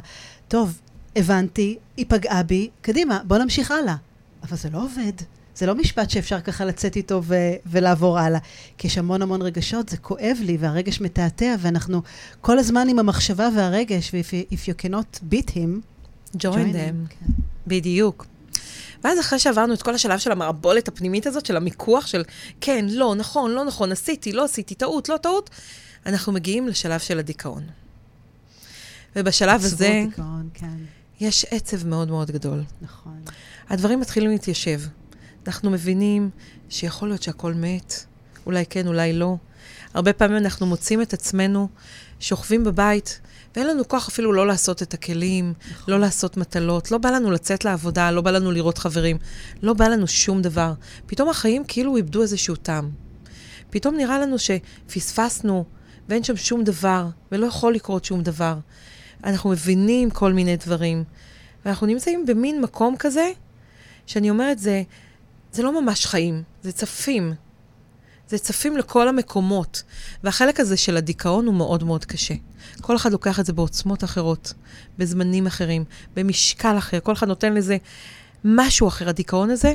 טוב, הבנתי, היא פגעה בי, קדימה, בוא נמשיך הלאה. אבל זה לא עובד. זה לא משפט שאפשר ככה לצאת איתו ו- ולעבור הלאה. כי יש המון המון רגשות, זה כואב לי, והרגש מתעתע, ואנחנו כל הזמן עם המחשבה והרגש, ו-if you cannot beat him, join, join them. them. כן. בדיוק. ואז אחרי שעברנו את כל השלב של המערבולת הפנימית הזאת, של המיקוח, של כן, לא, נכון, לא נכון, עשיתי, לא עשיתי, טעות, לא טעות, אנחנו מגיעים לשלב של הדיכאון. ובשלב הזה... דיכאון, כן. יש עצב מאוד מאוד גדול. נכון. הדברים מתחילים להתיישב. אנחנו מבינים שיכול להיות שהכל מת, אולי כן, אולי לא. הרבה פעמים אנחנו מוצאים את עצמנו שוכבים בבית, ואין לנו כוח אפילו לא לעשות את הכלים, נכון. לא לעשות מטלות, לא בא לנו לצאת לעבודה, לא בא לנו לראות חברים, לא בא לנו שום דבר. פתאום החיים כאילו איבדו איזשהו טעם. פתאום נראה לנו שפספסנו ואין שם שום דבר, ולא יכול לקרות שום דבר. אנחנו מבינים כל מיני דברים. ואנחנו נמצאים במין מקום כזה, שאני אומרת, זה, זה לא ממש חיים, זה צפים. זה צפים לכל המקומות. והחלק הזה של הדיכאון הוא מאוד מאוד קשה. כל אחד לוקח את זה בעוצמות אחרות, בזמנים אחרים, במשקל אחר, כל אחד נותן לזה משהו אחר. הדיכאון הזה,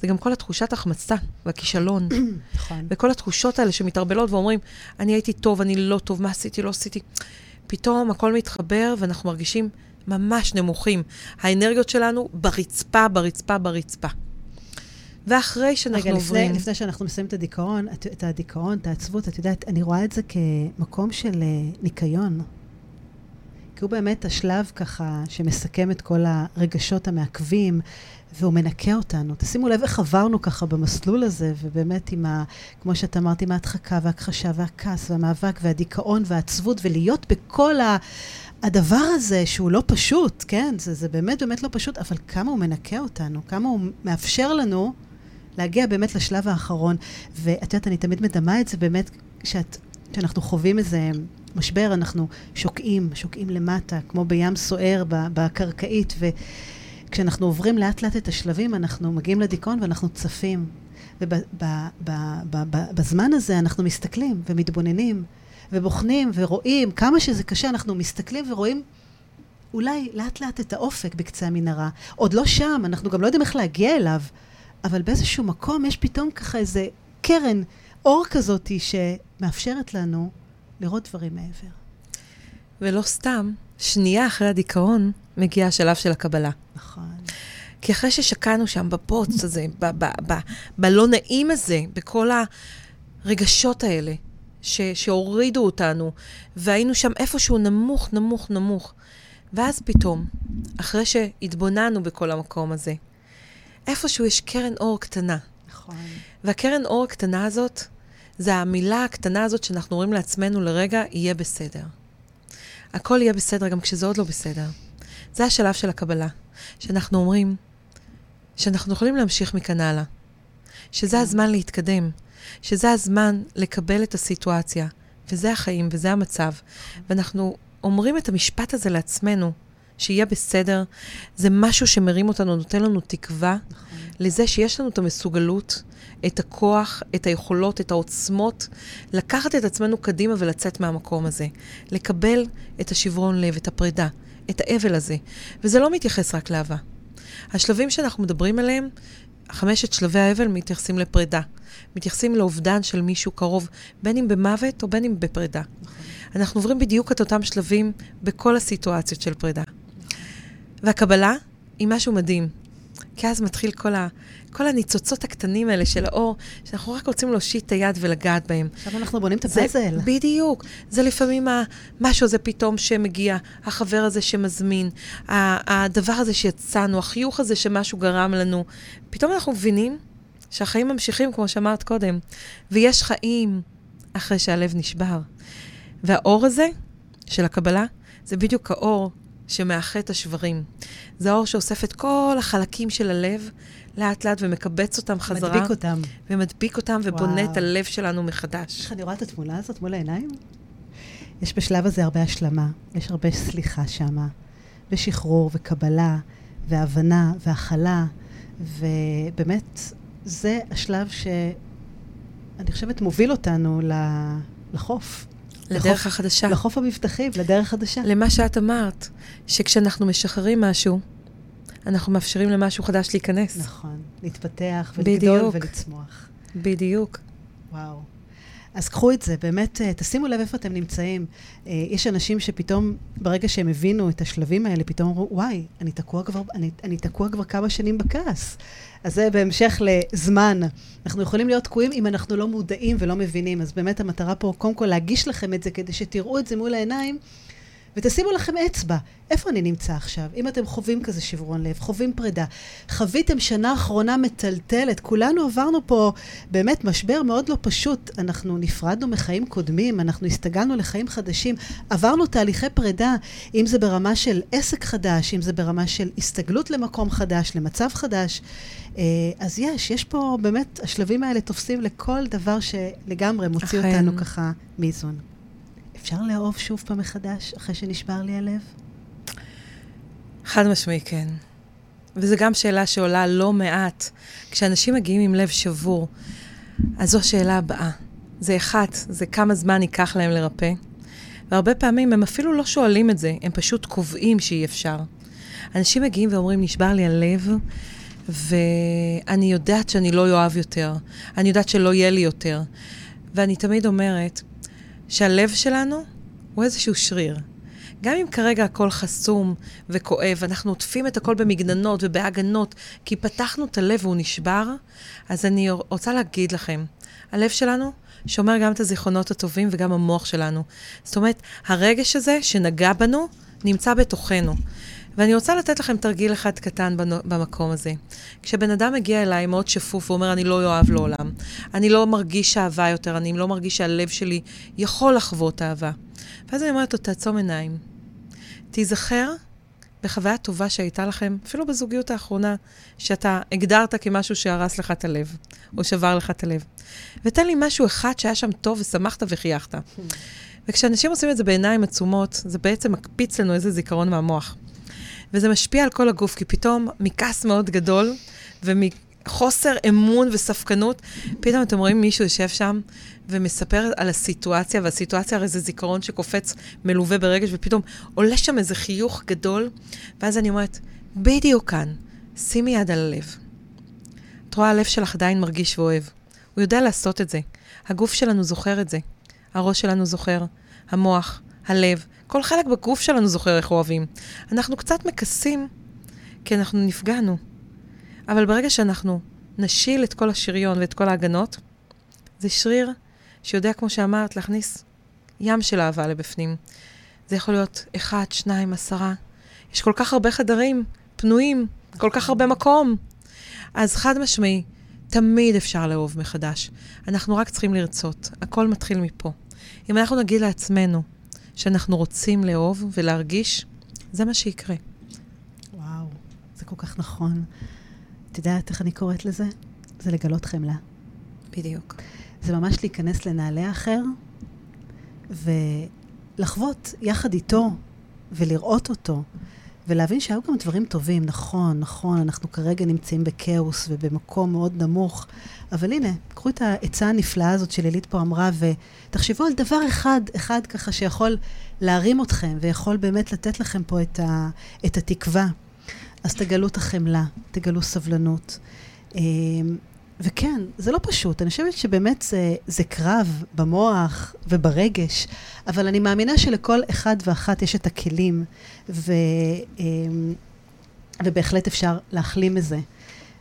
זה גם כל התחושת החמצה והכישלון. נכון. וכל התחושות האלה שמתערבלות ואומרים, אני הייתי טוב, אני לא טוב, מה עשיתי, לא עשיתי. פתאום הכל מתחבר ואנחנו מרגישים ממש נמוכים. האנרגיות שלנו ברצפה, ברצפה, ברצפה. ואחרי שאנחנו רגע, עוברים... רגע, לפני שאנחנו מסיימים את הדיכאון, את, את הדיכאון, את העצבות, את יודעת, אני רואה את זה כמקום של uh, ניקיון. כי הוא באמת השלב ככה שמסכם את כל הרגשות המעכבים, והוא מנקה אותנו. תשימו לב איך עברנו ככה במסלול הזה, ובאמת עם ה... כמו שאת אמרת, עם ההדחקה וההכחשה והכעס והמאבק והדיכאון והעצבות, ולהיות בכל ה... הדבר הזה שהוא לא פשוט, כן? זה, זה באמת באמת לא פשוט, אבל כמה הוא מנקה אותנו, כמה הוא מאפשר לנו להגיע באמת לשלב האחרון. ואת יודעת, אני תמיד מדמה את זה באמת, שאת, כשאנחנו חווים איזה משבר, אנחנו שוקעים, שוקעים למטה, כמו בים סוער בקרקעית, ו... כשאנחנו עוברים לאט לאט את השלבים, אנחנו מגיעים לדיכאון ואנחנו צפים. ובזמן הזה אנחנו מסתכלים ומתבוננים ובוחנים ורואים כמה שזה קשה, אנחנו מסתכלים ורואים אולי לאט לאט את האופק בקצה המנהרה. עוד לא שם, אנחנו גם לא יודעים איך להגיע אליו, אבל באיזשהו מקום יש פתאום ככה איזה קרן אור כזאת שמאפשרת לנו לראות דברים מעבר. ולא סתם, שנייה אחרי הדיכאון מגיע השלב של הקבלה. נכון. כי אחרי ששקענו שם בבוץ הזה, בלא נעים הזה, בכל הרגשות האלה, ש, שהורידו אותנו, והיינו שם איפשהו נמוך, נמוך, נמוך. ואז פתאום, אחרי שהתבוננו בכל המקום הזה, איפשהו יש קרן אור קטנה. נכון. והקרן אור הקטנה הזאת, זה המילה הקטנה הזאת שאנחנו אומרים לעצמנו לרגע, יהיה בסדר. הכל יהיה בסדר גם כשזה עוד לא בסדר. זה השלב של הקבלה, שאנחנו אומרים שאנחנו יכולים להמשיך מכאן הלאה, שזה כן. הזמן להתקדם, שזה הזמן לקבל את הסיטואציה, וזה החיים וזה המצב. ואנחנו אומרים את המשפט הזה לעצמנו, שיהיה בסדר, זה משהו שמרים אותנו, נותן לנו תקווה נכון. לזה שיש לנו את המסוגלות, את הכוח, את היכולות, את העוצמות, לקחת את עצמנו קדימה ולצאת מהמקום הזה. לקבל את השברון לב, את הפרידה, את האבל הזה. וזה לא מתייחס רק לאהבה. השלבים שאנחנו מדברים עליהם, חמשת שלבי האבל מתייחסים לפרידה. מתייחסים לאובדן של מישהו קרוב, בין אם במוות או בין אם בפרידה. נכון. אנחנו עוברים בדיוק את אותם שלבים בכל הסיטואציות של פרידה. והקבלה היא משהו מדהים, כי אז מתחיל כל, ה, כל הניצוצות הקטנים האלה של האור, שאנחנו רק רוצים להושיט את היד ולגעת בהם. עכשיו אנחנו בונים את הפאזל. בדיוק. זה לפעמים המשהו הזה פתאום שמגיע, החבר הזה שמזמין, הדבר הזה שיצאנו, החיוך הזה שמשהו גרם לנו. פתאום אנחנו מבינים שהחיים ממשיכים, כמו שאמרת קודם, ויש חיים אחרי שהלב נשבר. והאור הזה של הקבלה, זה בדיוק האור שמאחה את השברים. זה האור שאוסף את כל החלקים של הלב לאט לאט ומקבץ אותם חזרה. מדביק אותם. ומדביק אותם ובונה וואו. את הלב שלנו מחדש. איך אני רואה את התמונה הזאת מול העיניים? יש בשלב הזה הרבה השלמה, יש הרבה סליחה שמה, ושחרור וקבלה, והבנה והכלה, ובאמת, זה השלב שאני חושבת מוביל אותנו לחוף. לדרך לחוף, החדשה. לחוף המבטחים, לדרך חדשה. למה שאת אמרת, שכשאנחנו משחררים משהו, אנחנו מאפשרים למשהו חדש להיכנס. נכון, להתפתח ולגדול בדיוק. ולצמוח. בדיוק. וואו. אז קחו את זה, באמת, אה, תשימו לב איפה אתם נמצאים. אה, יש אנשים שפתאום, ברגע שהם הבינו את השלבים האלה, פתאום אמרו, וואי, אני תקוע כבר, אני, אני תקוע כבר כמה שנים בכעס. אז זה בהמשך לזמן. אנחנו יכולים להיות תקועים אם אנחנו לא מודעים ולא מבינים. אז באמת המטרה פה, קודם כל להגיש לכם את זה, כדי שתראו את זה מול העיניים. ותשימו לכם אצבע, איפה אני נמצא עכשיו? אם אתם חווים כזה שברון לב, חווים פרידה, חוויתם שנה אחרונה מטלטלת, כולנו עברנו פה באמת משבר מאוד לא פשוט. אנחנו נפרדנו מחיים קודמים, אנחנו הסתגלנו לחיים חדשים, עברנו תהליכי פרידה, אם זה ברמה של עסק חדש, אם זה ברמה של הסתגלות למקום חדש, למצב חדש. אה, אז יש, יש פה באמת, השלבים האלה תופסים לכל דבר שלגמרי מוציא אכן. אותנו ככה מאיזון. אפשר לאהוב שוב פעם מחדש, אחרי שנשבר לי הלב? חד משמעי כן. וזו גם שאלה שעולה לא מעט. כשאנשים מגיעים עם לב שבור, אז זו השאלה הבאה. זה אחת, זה כמה זמן ייקח להם לרפא. והרבה פעמים הם אפילו לא שואלים את זה, הם פשוט קובעים שאי אפשר. אנשים מגיעים ואומרים, נשבר לי הלב, ואני יודעת שאני לא אוהב יותר. אני יודעת שלא יהיה לי יותר. ואני תמיד אומרת, שהלב שלנו הוא איזשהו שריר. גם אם כרגע הכל חסום וכואב, אנחנו עוטפים את הכל במגננות ובהגנות, כי פתחנו את הלב והוא נשבר, אז אני רוצה להגיד לכם, הלב שלנו שומר גם את הזיכרונות הטובים וגם המוח שלנו. זאת אומרת, הרגש הזה שנגע בנו, נמצא בתוכנו. ואני רוצה לתת לכם תרגיל אחד קטן במקום הזה. כשבן אדם מגיע אליי מאוד שפוף ואומר, אני לא אוהב לעולם, אני לא מרגיש אהבה יותר, אני לא מרגיש שהלב שלי יכול לחוות אהבה. ואז אני אומרת לו, תעצום עיניים. תיזכר בחוויה טובה שהייתה לכם, אפילו בזוגיות האחרונה, שאתה הגדרת כמשהו שהרס לך את הלב, או שבר לך את הלב. ותן לי משהו אחד שהיה שם טוב ושמחת וחייכת. וכשאנשים עושים את זה בעיניים עצומות, זה בעצם מקפיץ לנו איזה זיכרון מהמוח. וזה משפיע על כל הגוף, כי פתאום מכעס מאוד גדול ומחוסר אמון וספקנות, פתאום אתם רואים מישהו יושב שם ומספר על הסיטואציה, והסיטואציה הרי זה זיכרון שקופץ מלווה ברגש, ופתאום עולה שם איזה חיוך גדול, ואז אני אומרת, בדיוק כאן, שימי יד על הלב. את רואה, הלב שלך עדיין מרגיש ואוהב. הוא יודע לעשות את זה. הגוף שלנו זוכר את זה. הראש שלנו זוכר, המוח, הלב, כל חלק בגוף שלנו זוכר איך אוהבים. אנחנו קצת מכסים כי אנחנו נפגענו. אבל ברגע שאנחנו נשיל את כל השריון ואת כל ההגנות, זה שריר שיודע, כמו שאמרת, להכניס ים של אהבה לבפנים. זה יכול להיות אחד, שניים, עשרה. יש כל כך הרבה חדרים פנויים, כל כך הרבה מקום. אז חד משמעי, תמיד אפשר לאהוב מחדש. אנחנו רק צריכים לרצות. הכל מתחיל מפה. אם אנחנו נגיד לעצמנו שאנחנו רוצים לאהוב ולהרגיש, זה מה שיקרה. וואו, זה כל כך נכון. את יודעת איך אני קוראת לזה? זה לגלות חמלה. בדיוק. זה ממש להיכנס לנעלי האחר ולחוות יחד איתו ולראות אותו ולהבין שהיו גם דברים טובים, נכון, נכון, אנחנו כרגע נמצאים בכאוס ובמקום מאוד נמוך, אבל הנה, קחו את העצה הנפלאה הזאת שלילית פה אמרה, ותחשבו על דבר אחד, אחד ככה שיכול להרים אתכם, ויכול באמת לתת לכם פה את, ה, את התקווה. אז תגלו את החמלה, תגלו סבלנות. וכן, זה לא פשוט. אני חושבת שבאמת זה, זה קרב במוח וברגש, אבל אני מאמינה שלכל אחד ואחת יש את הכלים, ו, אמ, ובהחלט אפשר להחלים מזה,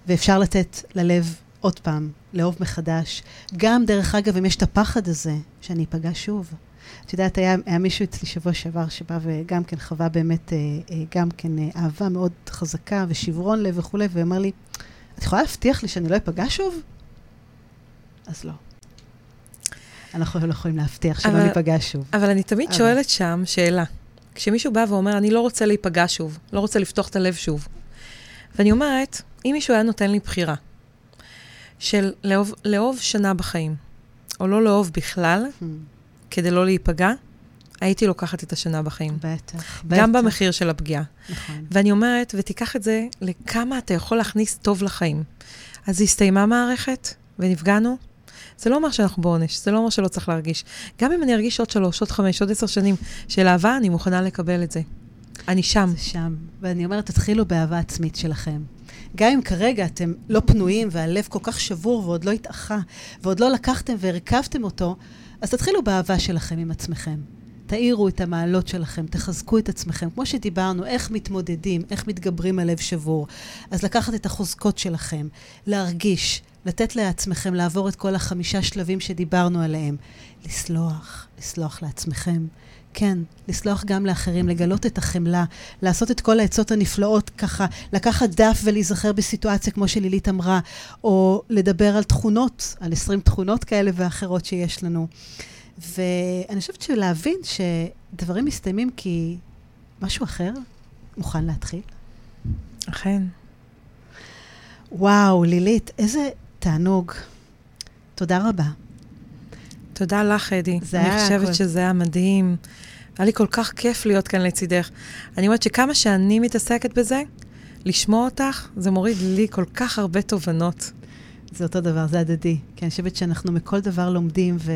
ואפשר לתת ללב עוד פעם, לאהוב מחדש. גם, דרך אגב, אם יש את הפחד הזה, שאני אפגע שוב. את יודעת, היה, היה מישהו אצלי שבוע שעבר שבא וגם כן חווה באמת, אה, אה, גם כן אה, אהבה מאוד חזקה ושברון לב וכולי, ואמר לי, את יכולה להבטיח לי שאני לא אפגע שוב? אז לא. אנחנו לא יכולים להבטיח שלא ניפגע שוב. אבל אני תמיד אבל... שואלת שם שאלה. כשמישהו בא ואומר, אני לא רוצה להיפגע שוב, לא רוצה לפתוח את הלב שוב. ואני אומרת, אם מישהו היה נותן לי בחירה של לאהוב, לאהוב שנה בחיים, או לא לאהוב בכלל, hmm. כדי לא להיפגע, הייתי לוקחת את השנה בחיים. בטח, בטח. גם במחיר של הפגיעה. נכון. ואני אומרת, ותיקח את זה לכמה אתה יכול להכניס טוב לחיים. אז הסתיימה מערכת, ונפגענו. זה לא אומר שאנחנו בעונש, זה לא אומר שלא צריך להרגיש. גם אם אני ארגיש עוד שלוש, עוד חמש, עוד עשר שנים של אהבה, אני מוכנה לקבל את זה. אני שם. זה שם. ואני אומרת, תתחילו באהבה עצמית שלכם. גם אם כרגע אתם לא פנויים והלב כל כך שבור ועוד לא התאחה, ועוד לא לקחתם והרכבתם אותו, אז תתחילו באהבה שלכם עם עצמכם. תאירו את המעלות שלכם, תחזקו את עצמכם. כמו שדיברנו, איך מתמודדים, איך מתגברים על לב שבור. אז לקחת את החוזקות שלכם, להרגיש, לתת לעצמכם לעבור את כל החמישה שלבים שדיברנו עליהם. לסלוח, לסלוח לעצמכם. כן, לסלוח גם לאחרים, לגלות את החמלה, לעשות את כל העצות הנפלאות ככה, לקחת דף ולהיזכר בסיטואציה כמו שלילית אמרה, או לדבר על תכונות, על 20 תכונות כאלה ואחרות שיש לנו. ואני חושבת שלהבין שדברים מסתיימים כי משהו אחר מוכן להתחיל. אכן. וואו, לילית, איזה תענוג. תודה רבה. תודה לך, אדי. אני חושבת. שזה היה מדהים. היה לי כל כך כיף להיות כאן לצידך. אני אומרת שכמה שאני מתעסקת בזה, לשמוע אותך, זה מוריד לי כל כך הרבה תובנות. זה אותו דבר, זה הדדי. כי אני חושבת שאנחנו מכל דבר לומדים, ו...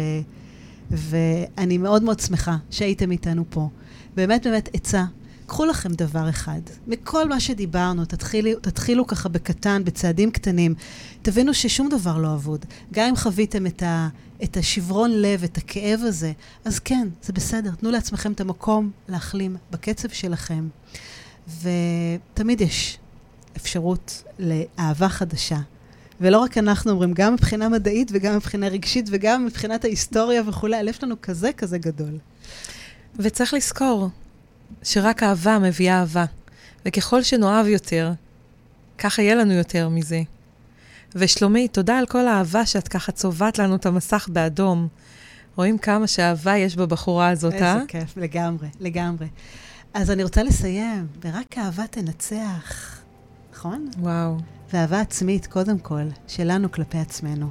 ואני מאוד מאוד שמחה שהייתם איתנו פה. באמת באמת עצה, קחו לכם דבר אחד. מכל מה שדיברנו, תתחילו, תתחילו ככה בקטן, בצעדים קטנים. תבינו ששום דבר לא אבוד. גם אם חוויתם את, ה, את השברון לב, את הכאב הזה, אז כן, זה בסדר. תנו לעצמכם את המקום להחלים בקצב שלכם. ותמיד יש אפשרות לאהבה חדשה, ולא רק אנחנו אומרים, גם מבחינה מדעית וגם מבחינה רגשית וגם מבחינת ההיסטוריה וכולי, הלב שלנו כזה כזה גדול. וצריך לזכור שרק אהבה מביאה אהבה, וככל שנאהב יותר, ככה יהיה לנו יותר מזה. ושלומי, תודה על כל האהבה שאת ככה צובעת לנו את המסך באדום. רואים כמה שאהבה יש בבחורה הזאת, איזה אה? איזה כיף, לגמרי, לגמרי. אז אני רוצה לסיים, ורק אהבה תנצח, נכון? וואו. ואהבה עצמית, קודם כל, שלנו כלפי עצמנו.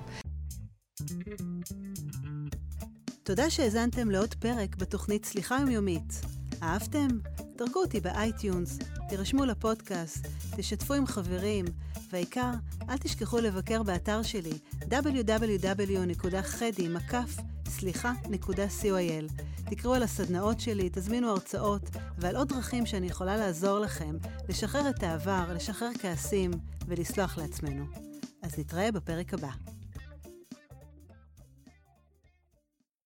תודה שהאזנתם לעוד פרק בתוכנית סליחה יומיומית. אהבתם? דרגו אותי ב iTunes, תירשמו לפודקאסט, תשתפו עם חברים, והעיקר, אל תשכחו לבקר באתר שלי www.חדי.סליחה. co.il. תקראו על הסדנאות שלי, תזמינו הרצאות ועל עוד דרכים שאני יכולה לעזור לכם לשחרר את העבר, לשחרר כעסים ולסלוח לעצמנו. אז נתראה בפרק הבא.